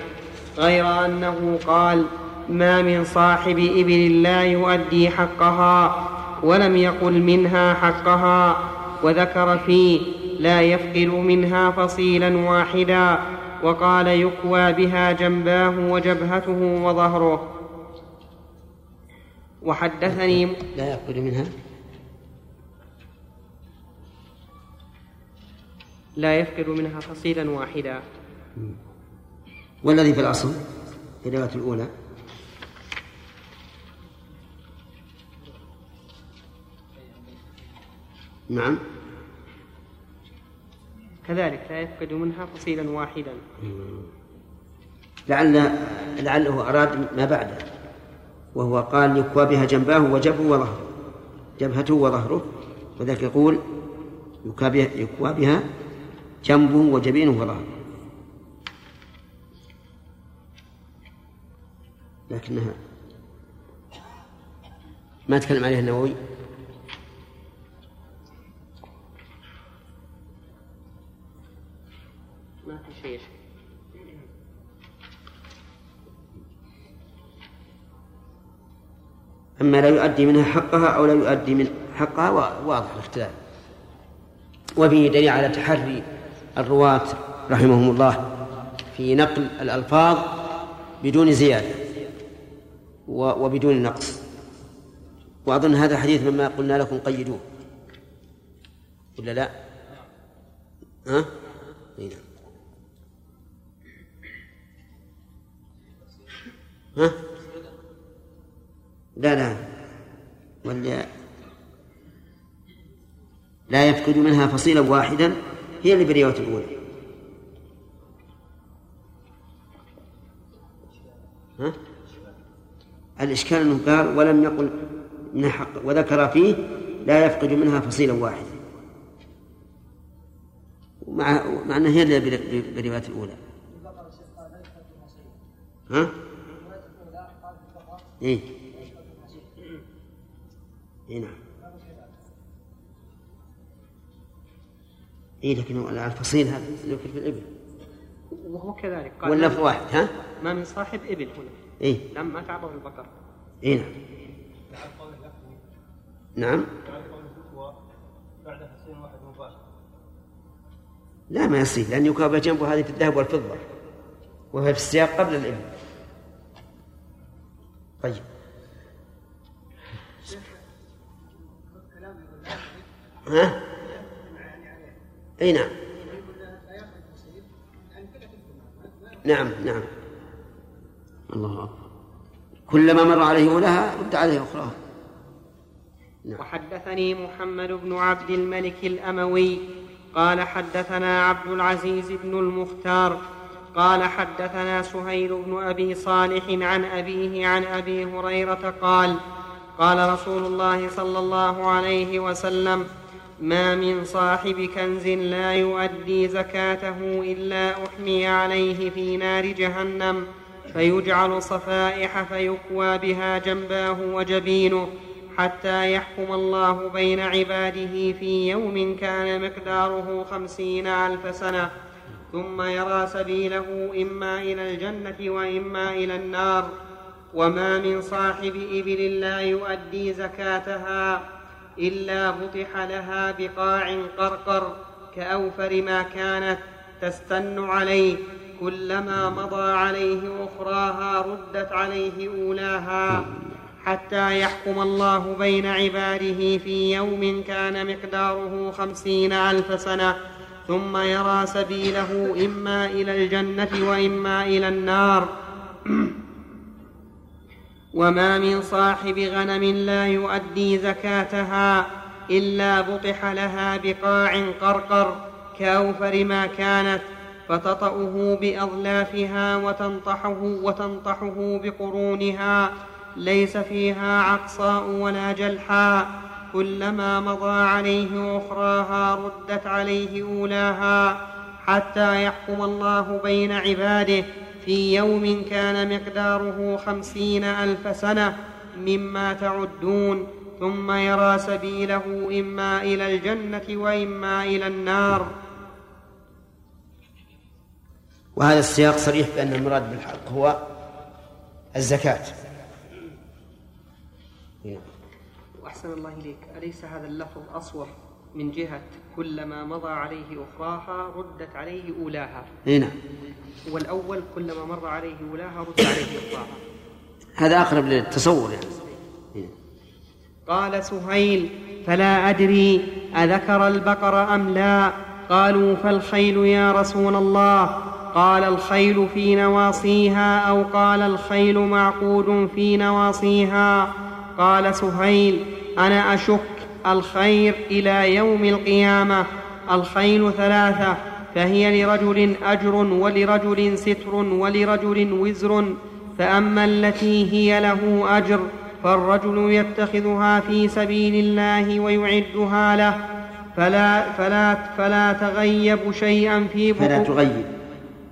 غير أنه قال ما من صاحب إبل لا يؤدي حقها ولم يقل منها حقها وذكر فيه لا يفقد منها فصيلا واحدا وقال يكوى بها جنباه وجبهته وظهره وحدثني لا يأكل منها. لا يفقد منها فصيلا واحدا. والذي في الأصل؟ في الرواية الأولى. نعم. كذلك لا يفقد منها فصيلا واحدا. لعل لعله أراد ما بعده. وهو قال يكوى بها جنباه وجبه وظهره. جبهته وظهره. وذلك يقول يكوى بها, يكوى بها جنبه وجبينه وظهره. لكنها ما تكلم عليها النووي؟ أما لا يؤدي منها حقها أو لا يؤدي من حقها واضح الاختلاف وفيه دليل على تحري الرواة رحمهم الله في نقل الألفاظ بدون زيادة وبدون نقص وأظن هذا حديث مما قلنا لكم قيدوه ولا لا؟ ها؟ نعم ها؟ لا لا. ولا لا يفقد منها فصيلا واحدا هي اللي بالرواية الأولى. ها؟ الإشكال أنه قال ولم يقل من حق وذكر فيه لا يفقد منها فصيلا واحدا. مع مع أنها هي بالرواية الأولى. ها؟ إيه. نعم. إيه لكن الفصيل هذا يذكر في الإبل. وهو كذلك قال في واحد ها؟ ما من صاحب إبل هنا. لم ما تعبه البقر. إيه نعم. نعم. بعد حسين واحد مباشر لا ما يصير لأن يكابه جنبه هذه في الذهب والفضة وهي في السياق قبل الإبل. طيب. ها؟ اي نعم نعم نعم الله أكبر كلما مر عليه أولاها رد عليه أخراها نعم. وحدثني محمد بن عبد الملك الأموي قال حدثنا عبد العزيز بن المختار قال حدثنا سهيل بن أبي صالح عن أبيه عن أبي هريرة قال قال رسول الله صلى الله عليه وسلم ما من صاحب كنز لا يؤدي زكاته إلا أحمي عليه في نار جهنم فيجعل صفائح فيكوى بها جنباه وجبينه حتى يحكم الله بين عباده في يوم كان مقداره خمسين ألف سنة. ثم يرى سبيله إما إلى الجنة وإما إلى النار. وما من صاحب إبل لا يؤدي زكاتها. إلا بطح لها بقاع قرقر كأوفر ما كانت تستن عليه كلما مضى عليه أخراها ردت عليه أولاها. حتى يحكم الله بين عباده في يوم كان مقداره خمسين ألف سنة ثم يرى سبيله إما إلى الجنة وإما إلى النار. وما من صاحب غنم لا يؤدي زكاتها إلا بطح لها بقاع قرقر كأوفر ما كانت فتطأه بأظلافها وتنطحه وتنطحه بقرونها ليس فيها عقصاء ولا جلحاء كلما مضى عليه أخراها ردت عليه أولاها حتى يحكم الله بين عباده في يوم كان مقداره خمسين ألف سنة مما تعدون ثم يرى سبيله إما إلى الجنة وإما إلى النار. وهذا السياق صريح بأن المراد بالحق هو الزكاة. وأحسن الله إليك. أليس هذا اللفظ أصوب من جهة كلما مضى عليه أخراها ردت عليه أولاها. إي نعم. والأول كلما مر عليه أولاها رد عليه أخراها. هذا أقرب للتصور يعني. قال سهيل فلا أدري أذكر البقر أم لا؟ قالوا فالخيل يا رسول الله. قال الخيل في نواصيها أو قال الخيل معقود في نواصيها؟ قال سهيل أنا أشك الخير إلى يوم القيامة الخيل ثلاثة فهي لرجل أجر ولرجل ستر ولرجل وزر فأما التي هي له أجر فالرجل يتخذها في سبيل الله ويعدها له فلا فلا فلا تغيب شيئا في فلا بطون تغيب.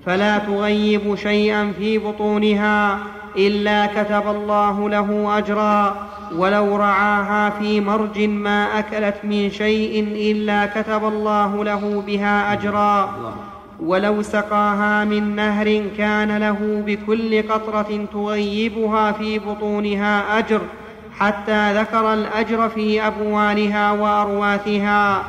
فلا تغيب شيئا في بطونها. إلا كتب الله له أجرا ولو رعاها في مرج ما أكلت من شيء إلا كتب الله له بها أجرا ولو سقاها من نهر كان له بكل قطرة تغيبها في بطونها أجر حتى ذكر الأجر في أبوالها وأرواثها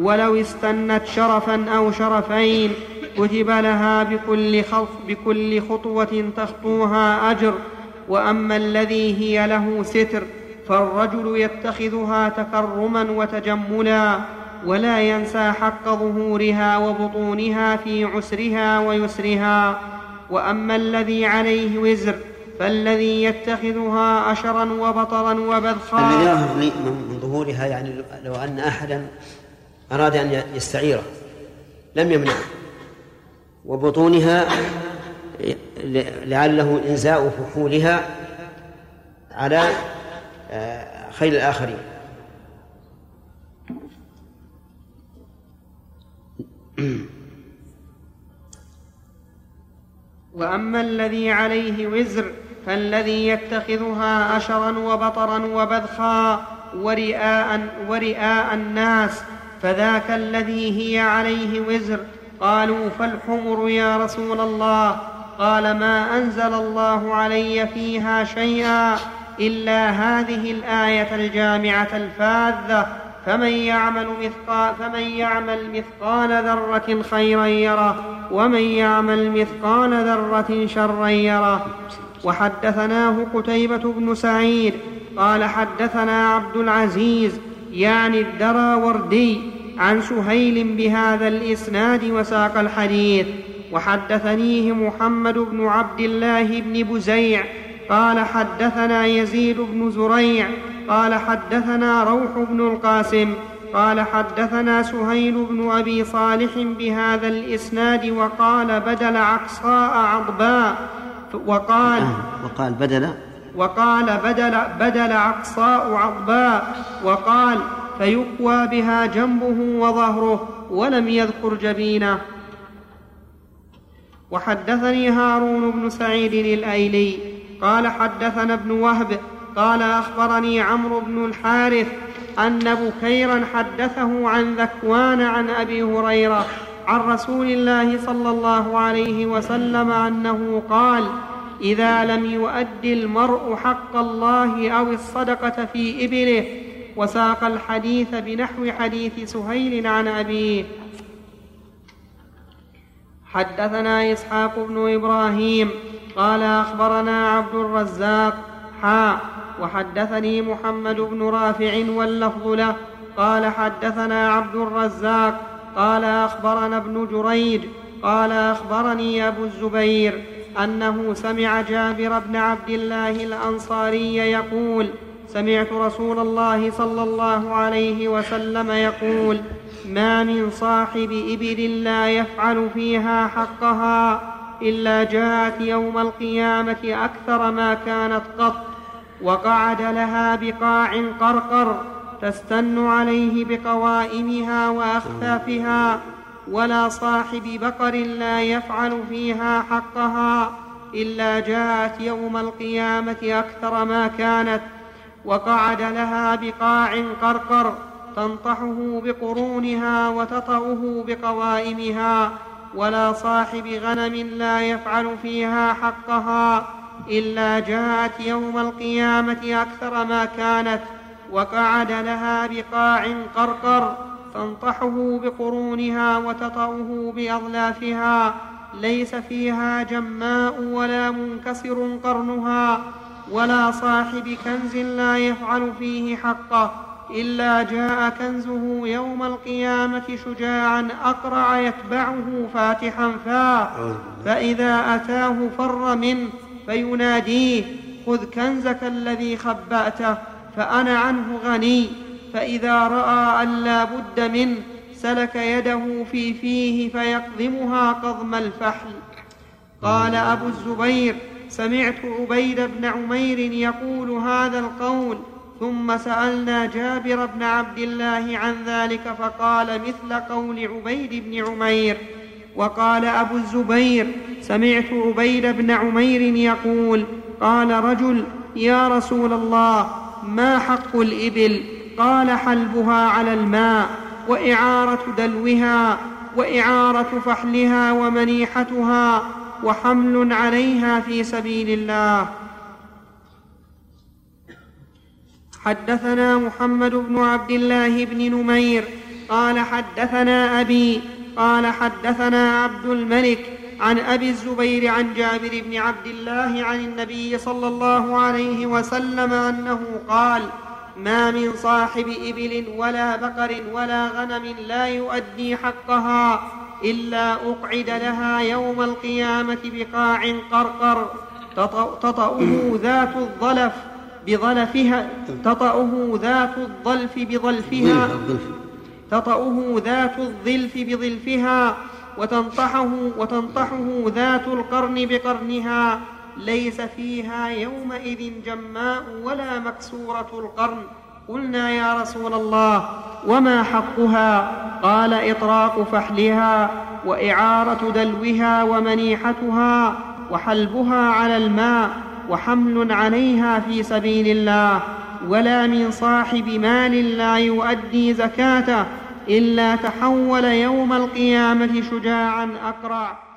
ولو استنت شرفا أو شرفين كتب لها بكل, خط بكل خطوة تخطوها أجر. وأما الذي هي له ستر فالرجل يتخذها تكرما وتجملا ولا ينسى حق ظهورها وبطونها في عسرها ويسرها. وأما الذي عليه وزر فالذي يتخذها أشرا وبطرا وبذخا. من ظهورها يعني لو أن أحدا أراد أن يستعيره لم يمنعه. وبطونها لعله إنزاء فحولها على آه، خير الآخرين. وأما الذي عليه وزر فالذي يتخذها أشرا وبطرا وبذخا ورئاء, ورئاء الناس فذاك الذي هي عليه وزر. قالوا فالحمر يا رسول الله. قال ما أنزل الله علي فيها شيئا إلا هذه الآية الجامعة الفاذة. فمن يعمل مثقال فمن يعمل مثقال ذرة خيرا يره ومن يعمل مثقال ذرة شرا يره. وحدثناه قتيبة بن سعيد قال حدثنا عبد العزيز يعني الدراوردي عن سهيل بهذا الإسناد وساق الحديث. وحدثنيه محمد بن عبد الله بن بزيع. قال حدثنا يزيد بن زريع. قال حدثنا روح بن القاسم. قال حدثنا سهيل بن أبي صالح بهذا الإسناد وقال بدل عقصاء عضباء. وقال آه، وقال بدل. وقال بدل بدل عقصاء عضباء. وقال فيقوى بها جنبه وظهره ولم يذكر جبينه. وحدثني هارون بن سعيد الأيلي قال حدثنا ابن وهب قال أخبرني عمرو بن الحارث أن بكيرا حدثه عن ذكوان عن أبي هريرة عن رسول الله صلى الله عليه وسلم أنه قال إذا لم يؤد المرء حق الله أو الصدقة في إبله وساق الحديث بنحو حديث سهيل عن ابيه حدثنا إسحاق بن إبراهيم قال أخبرنا عبد الرزاق حا وحدثني محمد بن رافع واللفظ له قال حدثنا عبد الرزاق قال أخبرنا ابن جريج قال أخبرني أبو الزبير أنه سمع جابر بن عبد الله الأنصاري يقول سمعت رسول الله صلى الله عليه وسلم يقول ما من صاحب إبل لا يفعل فيها حقها إلا جاءت يوم القيامة أكثر ما كانت قط وقعد لها بقاع قرقر تستن عليه بقوائمها وأخفافها ولا صاحب بقر لا يفعل فيها حقها إلا جاءت يوم القيامة أكثر ما كانت وقعد لها بقاع قرقر تنطحه بقرونها وتطأه بقوائمها ولا صاحب غنم لا يفعل فيها حقها إلا جاءت يوم القيامة أكثر ما كانت وقعد لها بقاع قرقر تنطحه بقرونها وتطأه باظلافها ليس فيها جماء ولا منكسر قرنها ولا صاحب كنز لا يفعل فيه حقه إلا جاء كنزه يوم القيامة شجاعا أقرع يتبعه فاتحا فاه فإذا أتاه فر منه فيناديه خذ كنزك الذي خبأته فأنا عنه غني. فإذا رأى أن لا بد منه سلك يده في فيه فيقضمها قضم الفحل. قال أبو الزبير سمعت عبيد بن عمير يقول هذا القول ثم سألنا جابر بن عبد الله عن ذلك فقال مثل قول عبيد بن عمير. وقال أبو الزبير سمعت عبيد بن عمير يقول قال رجل يا رسول الله ما حق الإبل؟ قال حلبها على الماء وإعارة دلوها وإعارة فحلها ومنيحتها وحمل عليها في سبيل الله. حدثنا محمد بن عبد الله بن نمير قال حدثنا أبي قال حدثنا عبد الملك عن أبي الزبير عن جابر بن عبد الله عن النبي صلى الله عليه وسلم أنه قال ما من صاحب إبل ولا بقر ولا غنم لا يؤدي حقها. إلا أقعد لها يوم القيامة بقاع قرقر. تطأه ذات الظلف بظلفها تطأه ذات الظلف بظلفها. تطأه ذات الظلف بظلفها. وتنطحه وتنطحه ذات القرن بقرنها. ليس فيها يومئذ جماء ولا مكسورة القرن. قلنا يا رسول الله وما حقها؟ قال إطراق فحلها وإعارة دلوها ومنيحتها وحلبها على الماء وحمل عليها في سبيل الله ولا من صاحب مال لا يؤدي زكاته إلا تحول يوم القيامة شجاعا أقرع.